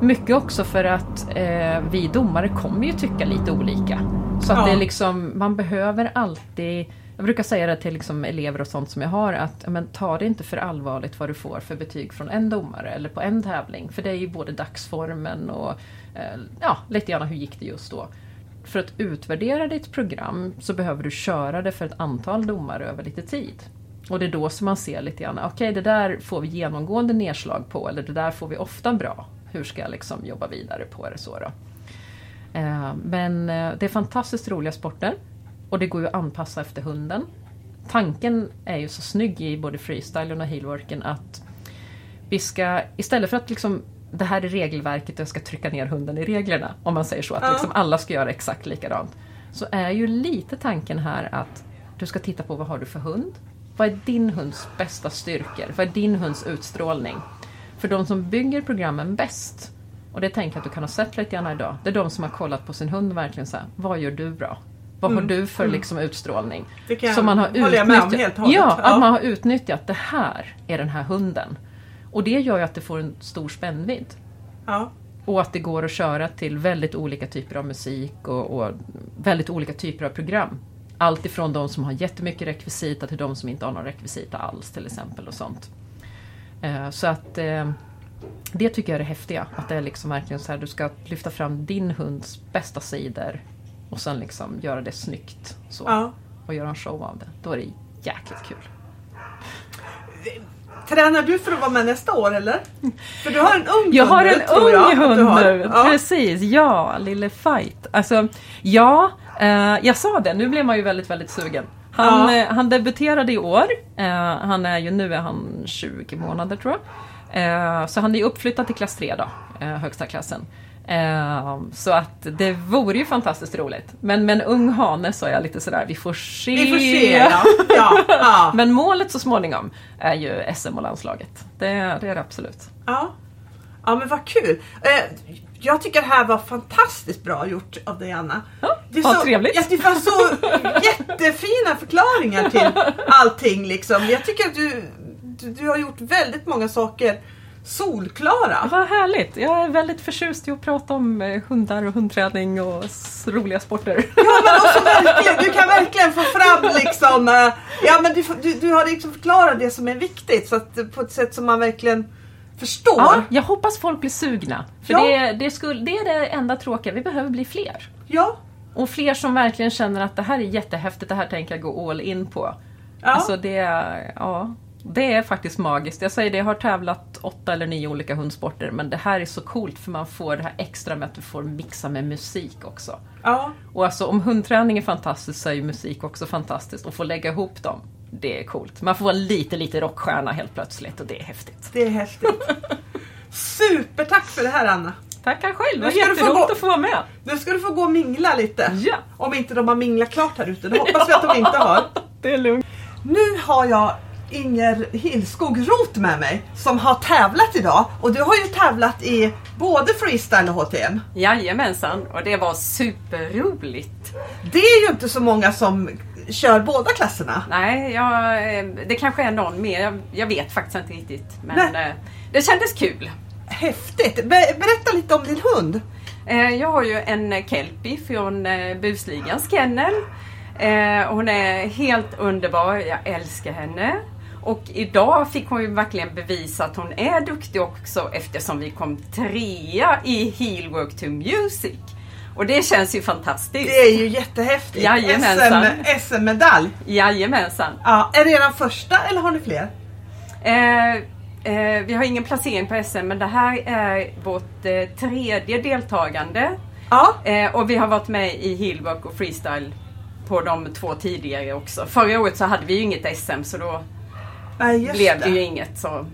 Mycket också för att eh, vi domare kommer ju tycka lite olika. Så att Ja. det är liksom, man behöver alltid jag brukar säga det till liksom elever och sånt som jag har att men, ta det inte för allvarligt vad du får för betyg från en domare eller på en tävling. För det är ju både dagsformen och eh, ja, lite grann hur gick det just då. För att utvärdera ditt program så behöver du köra det för ett antal domare över lite tid. Och det är då som man ser lite grann, okej det där får vi genomgående nedslag på eller det där får vi ofta bra. Hur ska jag liksom jobba vidare på det så då? Eh, Men eh, det är fantastiskt roliga sporter. Och det går ju att anpassa efter hunden. tanken är ju så snygg i både freestylen och heelworken att vi ska, istället för att liksom det här är regelverket och jag ska trycka ner hunden i reglerna, om man säger så, att liksom alla ska göra exakt likadant. Så är ju lite tanken här att du ska titta på vad har du för hund? Vad är din hunds bästa styrkor? Vad är din hunds utstrålning? För de som bygger programmen bäst, och det tänker jag att du kan ha sett lite grann idag, det är de som har kollat på sin hund och verkligen så här, vad gör du bra? Vad har du för liksom utstrålning? Det kan Som man har utnyttjat. Ja, Ja. att man har utnyttjat det här är den här hunden. Och det gör ju att det får en stor spännvidd. Ja. Och att det går att köra till väldigt olika typer av musik och, och väldigt olika typer av program. Allt ifrån de som har jättemycket rekvisita till de som inte har någon rekvisita alls till exempel och sånt. Eh, så att eh, det tycker jag är det häftiga. Att det är liksom verkligen så här, du ska lyfta fram din hunds bästa sidor och sen liksom göra det snyggt. Så, Ja. Och göra en show av det. Då är det jäkligt kul. Tränar du för att vara med nästa år eller? För du har en ung Jag har hund en tror jag ung hund har. nu, Ja. precis. Ja, lille Fight. Alltså, ja, eh, jag sa det, nu blev man ju väldigt, väldigt sugen. Han, Ja. eh, han debuterade i år. Eh, han är ju, nu är han 20 månader tror jag. Eh, så han är uppflyttad till klass 3 då, högsta klassen. Så att det vore ju fantastiskt roligt. Men med en ung hane så är jag lite sådär, vi får se. Vi får se. Ja. Ja. Ja. Men målet så småningom är ju SM och landslaget. Det, det är det absolut. Ja. ja, men vad kul. Jag tycker det här var fantastiskt bra gjort av dig Anna. Ja, Det är vad så, trevligt. Ja, det var så jättefina förklaringar till allting. Liksom. Jag tycker att du, du, du har gjort väldigt många saker solklara. Vad härligt! Jag är väldigt förtjust i att prata om eh, hundar och hundträning och roliga sporter. Ja, men också verkligen, du kan verkligen få fram liksom, eh, ja men du, du, du har liksom förklarat det som är viktigt så att, eh, på ett sätt som man verkligen förstår. Ja, jag hoppas folk blir sugna. För Ja. det, det, skulle, det är det enda tråkiga, vi behöver bli fler. Ja. Och fler som verkligen känner att det här är jättehäftigt, det här tänker jag gå all in på. Ja. Alltså det, är- ja, det är faktiskt magiskt. Jag säger det, jag har tävlat åtta eller nio olika hundsporter men det här är så coolt för man får det här extra med att du får mixa med musik också. ja. Och alltså om hundträning är fantastiskt så är ju musik också fantastiskt. Och få lägga ihop dem, det är coolt. Man får vara lite, lite rockstjärna helt plötsligt och det är häftigt. Det är häftigt. Supertack för det här Anna. Tackar själv, det Nu var ska du få jätteroligt gå- att få vara med. Nu ska du få gå och mingla lite. Ja, Om inte de har minglat klart här ute. Det hoppas vi att de inte har. det är lugnt. Nu har jag Inger Hillskog Roth med mig som har tävlat idag. Och du har ju tävlat i både freestyle och HTM. Jajamensan, och det var superroligt. Det är ju inte så många som kör båda klasserna. Nej, jag, eh, det kanske är någon mer, jag, jag vet faktiskt inte riktigt. Men Nej. eh, det kändes kul. Häftigt! Be- berätta lite om din hund. Eh, Jag har ju en kelpie från Busligans kennel. Hon är helt underbar, jag älskar henne. Och idag fick hon ju verkligen bevisa att hon är duktig också eftersom vi kom trea i Heel Work to Music. Och det känns ju fantastiskt. Det är ju jättehäftigt. Jajamensan. SM, SM-medalj. Jajamensan. Ja, är det eran första eller har ni fler? Eh, eh, vi har ingen placering på SM men det här är vårt eh, tredje deltagande. Ja, Eh, och vi har varit med i Hillwork och Freestyle på de två tidigare också. Förra året så hade vi ju inget SM så då just blev det ju inget. Så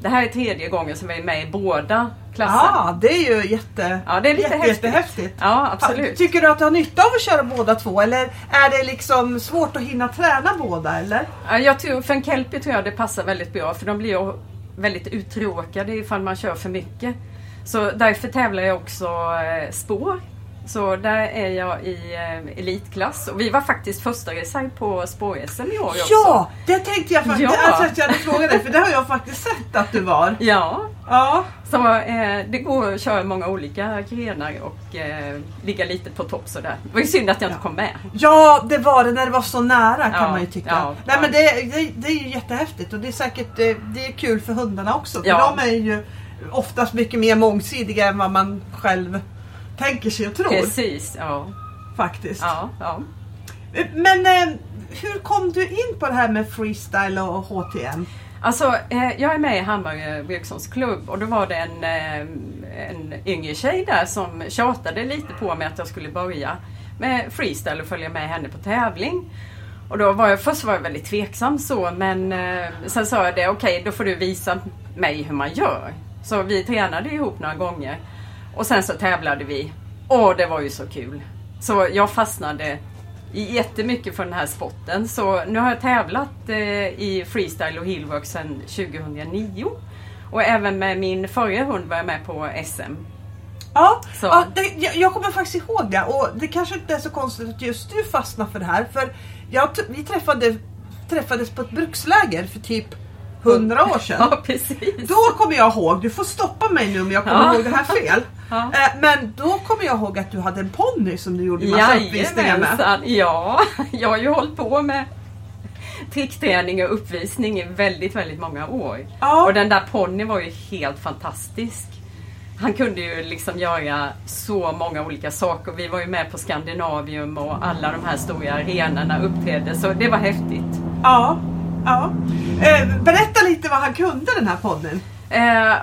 det här är tredje gången som vi är med i båda klasser. Ja, det är ju jätte, Ja, det är lite jätte, häftigt. jättehäftigt. Ja, absolut. Tycker du att du har nytta av att köra båda två eller är det liksom svårt att hinna träna båda eller? Ja, jag tror, för en kelpie tror jag det passar väldigt bra för de blir väldigt uttråkade ifall man kör för mycket. Så därför tävlar jag också eh, spår. Så där är jag i eh, elitklass och vi var faktiskt första reserv på spår-SM i år också. Ja, det tänkte jag faktiskt. Ja. Alltså att jag hade frågat dig för det har jag faktiskt sett att du var. Ja, Ja, så eh, det går att köra många olika grenar och eh, ligga lite på topp sådär. Det var ju synd att jag inte kom med. ja, det var det när det var så nära kan Ja, man ju tycka. ja, Nej men det, det, det är ju jättehäftigt och det är säkert det, det är kul för hundarna också. För Ja. de är ju oftast mycket mer mångsidiga än vad man själv tänker sig och tror. Precis, ja. Faktiskt. ja, ja. Men eh, hur kom du in på det här med freestyle och HTM? Alltså, eh, jag är med i Hammarö Wilksons klubb och då var det en, eh, en yngre tjej där som tjatade lite på mig att jag skulle börja med freestyle och följa med henne på tävling. Och då var jag, först var jag väldigt tveksam så men eh, sen sa jag det, okej då får du visa mig hur man gör. Så vi tränade ihop några gånger. Och sen så tävlade vi. Och det var ju så kul. Så jag fastnade jättemycket för den här sporten. Så nu har jag tävlat eh, i freestyle och heelwork sedan 2009. Och även med min förra hund var jag med på SM. Ja, Så. ja det, jag, kommer faktiskt ihåg det och det kanske inte är så konstigt att just du fastnar för det här. För jag, vi träffade, träffades på ett bruksläger för typ 100 år sedan. Ja, precis. Då kommer jag ihåg, du får stoppa mig nu om jag kommer Ja. ihåg det här fel. Ja. Eh, Men då kommer jag ihåg att du hade en ponny som du gjorde massa uppvisningar med. Ja. Jag har ju hållit på med trickträning och uppvisning i väldigt, väldigt många år. Ja. Och den där ponnyn var ju helt fantastisk. Han kunde ju liksom göra så många olika saker. Vi var ju med på Skandinavium och alla de här stora arenorna uppträdde. Så det var häftigt. Ja, ja. Eh, Berätta lite vad han kunde den här ponnyn. Eh,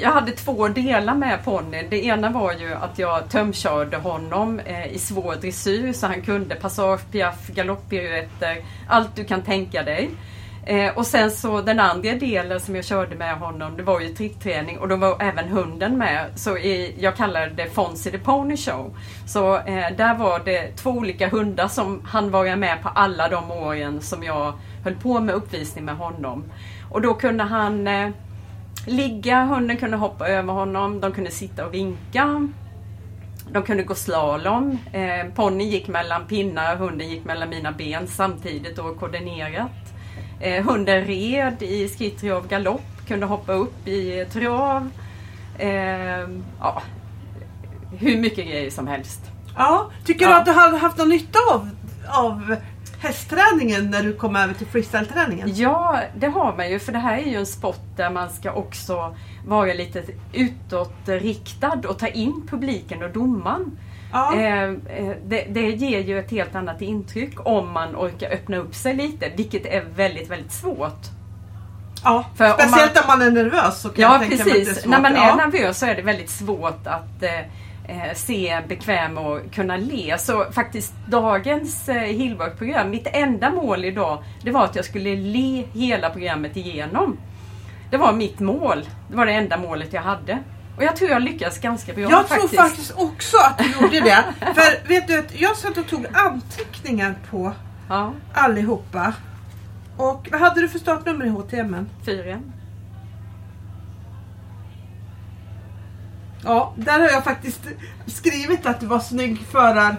jag hade två delar med ponnyn. Det ena var ju att jag tömkörde honom eh, i svår dressyr så han kunde passage, piaff, galopppiruetter, allt du kan tänka dig. Eh, och sen så den andra delen som jag körde med honom det var ju trickträning och då var även hunden med. Så i, jag kallade det Fonzie the Pony Show. Så eh, där var det två olika hundar som han var med på alla de åren som jag höll på med uppvisning med honom. Och då kunde han eh, ligga, hunden kunde hoppa över honom, de kunde sitta och vinka. De kunde gå slalom. Eh, ponnyn gick mellan pinnar, hunden gick mellan mina ben samtidigt och koordinerat. Eh, hunden red i skritt, trav, galopp, kunde hoppa upp i trav. Eh, ja, hur mycket grejer som helst. Ja, tycker du Ja. att du har haft någon nytta av, av hästträningen när du kom över till freestyle-träningen? Ja, det har man ju för det här är ju en sport där man ska också vara lite utåtriktad och ta in publiken och domaren. Ja. Eh, eh, det, det ger ju ett helt annat intryck om man orkar öppna upp sig lite, vilket är väldigt, väldigt svårt. ja. för om Speciellt om man, är nervös så kan jag Ja tänka mig att det är precis, svårt. när man är ja. nervös så är det väldigt svårt att eh, se bekväm och kunna le. Så faktiskt dagens eh, Hillwork-program, mitt enda mål idag, det var att jag skulle le hela programmet igenom. Det var mitt mål. Det var det enda målet jag hade. Och jag tror jag lyckades ganska bra Jag faktiskt. tror faktiskt också att du gjorde det. För vet du, jag satt och tog anteckningar på Ja, allihopa. Och vad hade du för startnummer i HTM? fyra. Ja, där har jag faktiskt skrivit att det var snygg förar,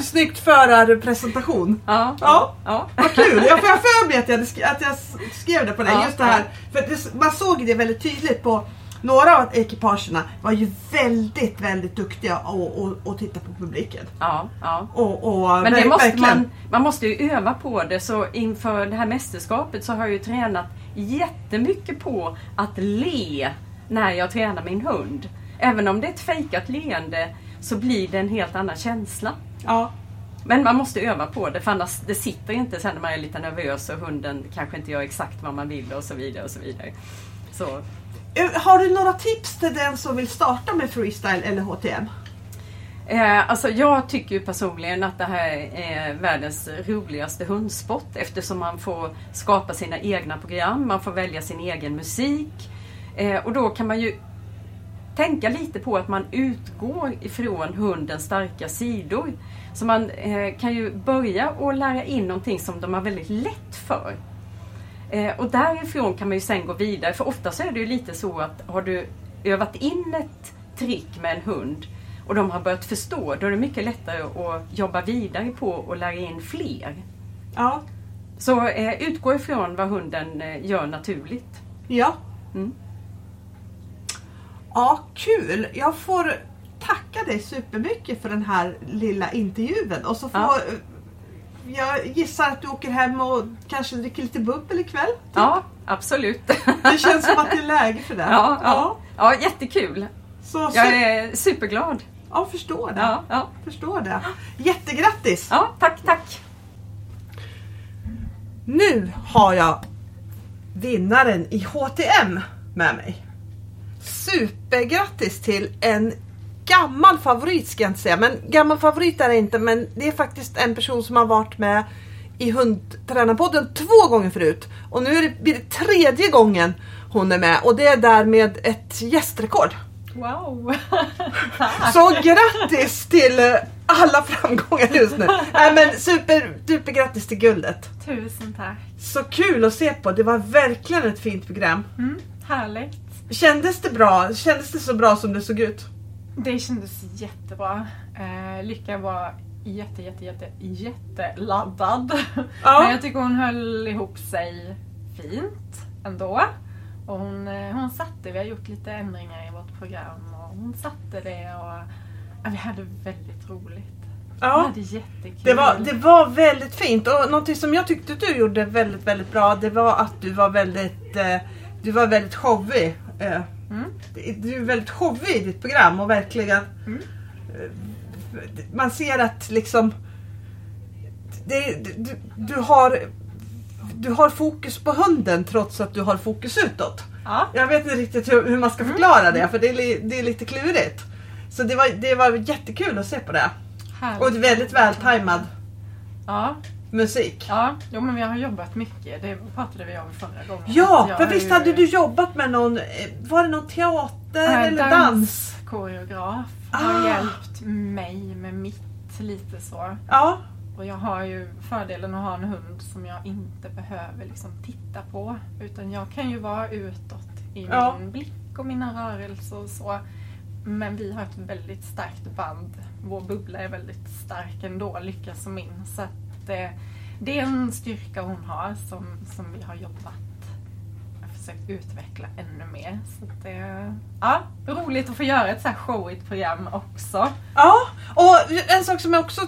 snyggt förarpresentation. Ja, Ja. ja. Vad kul! Jag får för mig att jag, sk- att jag skrev det på dig. Ja, Just det här. För det, man såg det väldigt tydligt på några av ekipagerna var ju väldigt, väldigt duktiga och, titta på publiken. ja, ja. Och, och Men det måste man, man måste ju öva på det. Så inför det här mästerskapet så har jag ju tränat jättemycket på att le när jag tränar min hund. Även om det är ett fejkat leende så blir det en helt annan känsla. Ja. Men man måste öva på det för annars det sitter inte sen när man är lite nervös och hunden kanske inte gör exakt vad man vill och så vidare. och så vidare. Så, Eh, Har du några tips till den som vill starta med freestyle eller HTM? Eh, alltså jag tycker personligen att det här är världens roligaste hundsport eftersom man får skapa sina egna program, man får välja sin egen musik. Eh, och då kan man ju tänka lite på att man utgår ifrån hundens starka sidor. Så man eh, kan ju börja och lära in någonting som de har väldigt lätt för. Eh, och därifrån kan man ju sen gå vidare, för ofta så är det ju lite så att har du övat in ett trick med en hund och de har börjat förstå, då är det mycket lättare att jobba vidare på och lära in fler. Ja. Så eh, utgå ifrån vad hunden gör naturligt. Ja. Mm. Ja, kul! Jag får tacka dig supermycket för den här lilla intervjun. Och så får, Ja. Jag gissar att du åker hem och kanske dricker lite bubbel ikväll? Ja, absolut. Det känns som att det är läge för det. ja, ja. ja, jättekul. Så, så, Jag är superglad. ja, förstår det. Ja, ja. Förstår det. Jättegrattis! ja tack, tack. Nu har jag vinnaren i HTM med mig. Supergrattis till en gammal favorit ska jag inte säga, men gammal favorit är det inte, men det är faktiskt en person som har varit med i Hundtränarpodden två gånger förut. Och nu är det, blir det tredje gången hon är med och det är där med ett gästrekord. Wow! Så grattis till alla framgångar just nu. Nej men super, super grattis till guldet. Tusen tack! Så kul att se på. Det var verkligen ett fint program. Mm, härligt! Kändes det bra? Kändes det så bra som det såg ut? Det kändes jättebra. Eh, Lycka var jätte, jätte, jätte, jätteladdad. Ja. Men jag tycker hon höll ihop sig fint ändå. Och hon, eh, hon satte, vi har gjort lite ändringar i vårt program och hon satte det och ja, vi hade väldigt roligt. Ja. hade jättekul. Det var, det var väldigt fint och någonting som jag tyckte du gjorde väldigt, väldigt bra det var att du var väldigt, eh, du var väldigt showig. Eh, Mm. Du är väldigt showig i ditt program och verkligen Mm. eh, Man ser att liksom det, du, du, har, du har fokus på hunden trots att du har fokus utåt. Ja. Jag vet inte riktigt hur, hur man ska förklara det för det är, det är lite klurigt. Så det var, det var jättekul att se på det. Härligt. Och väldigt vältajmad Ja, musik. ja. Jo, men vi har jobbat mycket. Det pratade vi om förra gången. Ja, för har visst ju- hade du jobbat med någon, eh, var det någon teater Ja, eller dans? Koreograf har Ah. hjälpt mig med mitt lite så. Ja, Och jag har ju fördelen att ha en hund som jag inte behöver liksom titta på. Utan jag kan ju vara utåt i Ja. min blick och mina rörelser och så. Men vi har ett väldigt starkt band. Vår bubbla är väldigt stark ändå, Lycka som min. Så att det, det är en styrka hon har som, som vi har jobbat och försökt utveckla ännu mer. Så att det ja, roligt att få göra ett så här showigt program också. ja. Och en sak som jag också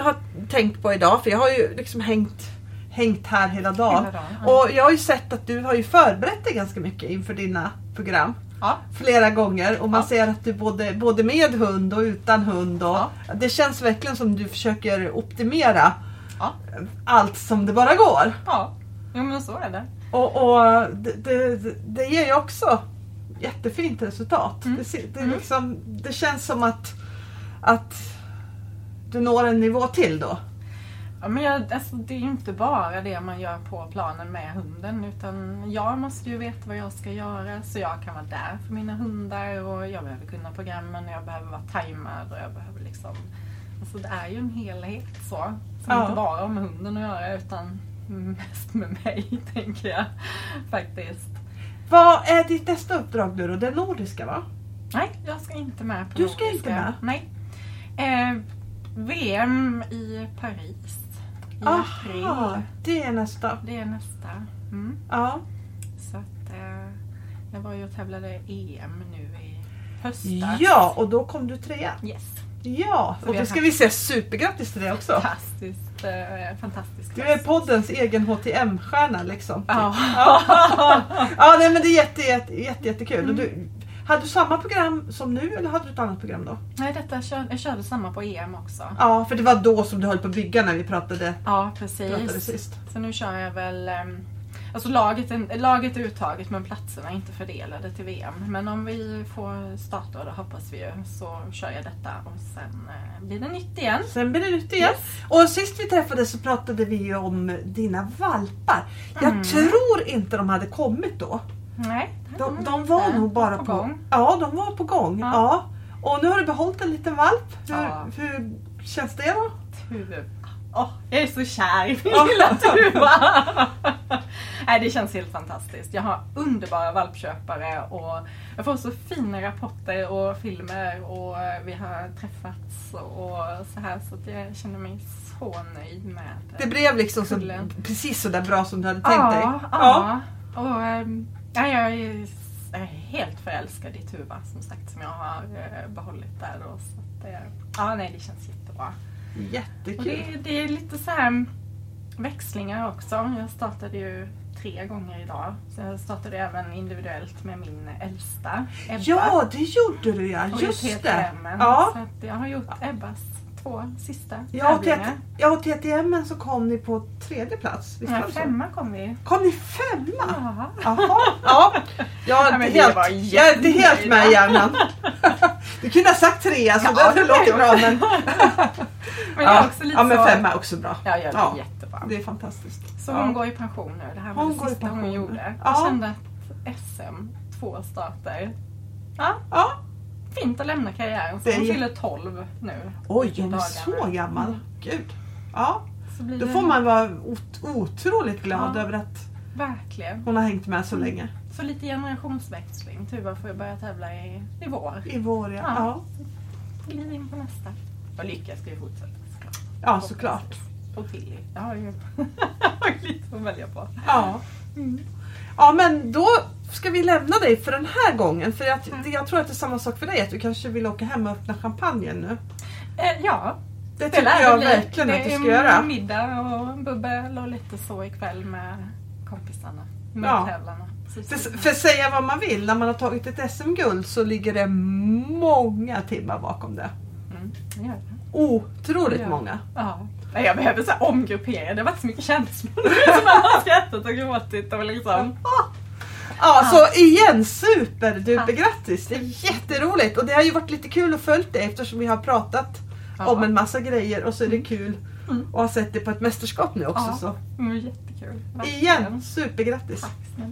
har tänkt på idag, för jag har ju liksom hängt, hängt här hela dagen. Hela dagen, ja. Och jag har ju sett att du har ju förberett dig ganska mycket inför dina program. Ja. Flera gånger och man Ja. ser att du både, både med hund och utan hund. Och. Det känns verkligen som du försöker optimera Ja. allt som det bara går. Ja, jo, men så är det. Och, och det, det, det ger ju också jättefint resultat. Mm. Det, det, Mm. liksom, det känns som att, att du når en nivå till då. Ja, men jag, alltså, det är ju inte bara det man gör på planen med hunden utan jag måste ju veta vad jag ska göra så jag kan vara där för mina hundar och jag behöver kunna programmen och jag behöver vara tajmad och jag behöver liksom Alltså det är ju en helhet så. Som Ja. inte bara har med hunden att göra utan mest med mig tänker jag faktiskt. Vad är ditt nästa uppdrag nu då? Det nordiska va? Nej, jag ska inte med på Du ska nordiska. inte med? Nej. Eh, VM i Paris i april. Aha, det är nästa. Det är nästa. Mm. Ja. Så att eh, jag var ju och tävlade EM nu i höstas. ja, och då kom du trea. Yes. Ja, och har ska vi säga supergrattis till det också. Fantastiskt, eh, fantastiskt. Du är poddens egen HTM-stjärna liksom. Ja. ja nej, men det är jätte, jätte, jätte, jättekul. Och du, hade du samma program som nu eller hade du ett annat program då? Nej, detta jag körde samma på EM också. Ja, för det var då som du höll på att bygga när vi pratade, Ja, pratade precis. sist. Så nu kör jag väl... ehm, Alltså laget, laget är uttaget men platserna är inte fördelade till VM. Men om vi får starta, och det hoppas vi ju, så kör jag detta och sen eh, blir det nytt igen. Sen blir det nytt igen. Och sist vi träffades så pratade vi ju om dina valpar. Jag Mm. tror inte de hade kommit då. Nej, De, de var nog bara På på, gång. Ja, de var på gång. Ja. Ja. Och nu har du behållit en liten valp. Hur, Ja. hur känns det då? Tuva. Åh, jag är så kär i min Ja. lilla Tuva! Nej, det känns helt fantastiskt. Jag har underbara valpköpare och jag får så fina rapporter och filmer och vi har träffats och så här så att jag känner mig så nöjd med Det blev liksom så, precis så där bra som du hade tänkt dig. Ja, ja. Och, ehm, ja, jag är helt förälskad i Tuva som sagt som jag har eh, behållit där. Då, så att, eh, ja, nej, det känns jättebra. Och Jättekul. det, det är lite så här växlingar också. Jag startade ju tre gånger idag. Så jag startade även individuellt med min äldsta Ebba. Ja, det gjorde du ja. och Just det. Ja. Så att jag har gjort Ebbas två sista Ja, och tävlingar. Ja, och TTM så kom ni på tredje plats. Visst Nej, det så? femma kom vi. Kom ni femma? Ja. Jaha, ja. Jag är Ja, men inte det helt, var jag är inte helt med i hjärnan. Du kunde ha sagt trea så Ja, det var bra ju- men, Men jag är också lite ja, men fem är också bra. Ja, jag är Ja. jättebra. Det är fantastiskt. Så ja. hon går i pension nu. Det här var Hon det sista hon gjorde. Ja. Jag kände att SM, två starter. Ja, Ja. fint att lämna karriären. Så Det är hon fyller 12 nu. Oj, hon är så gammal. Gud. Ja, Så blir då det får man vara ot- otroligt glad Ja. över att Verkligen. hon har hängt med så länge. Så lite generationsväxling. Tuva får jag börja tävla i, i vår. I vår, ja. Ja. Ja, Glid in på nästa. Och Lycka ska ju fortsätta. Ja såklart. Och Tilly. Jag har lite att välja på. Ja. ja, men då ska vi lämna dig för den här gången. För jag, jag tror att det är samma sak för dig, att du kanske vill åka hem och öppna champagnen nu. Eh, ja, Det det tycker jag bli. verkligen att Det du är ska göra. middag och bubbel och lite så ikväll med kompisarna. Med Ja. tävlarna. För, för säga vad man vill, när man har tagit ett SM-guld så ligger det många timmar bakom det. Mm, det. Otroligt Ja. många. Ja. Nej, Jag behöver så omgruppera. Det har varit så mycket känslor. Som att man har skrattat och gråtit och liksom. Ja, så igen superduper grattis! Det är jätteroligt och det har ju varit lite kul att följa det eftersom vi har pratat Ja. om en massa grejer och så är det kul Mm. att ha sett det på ett mästerskap nu också. Ja. Så Mm, jättekul. Verkligen. igen, supergrattis! Tack snälla.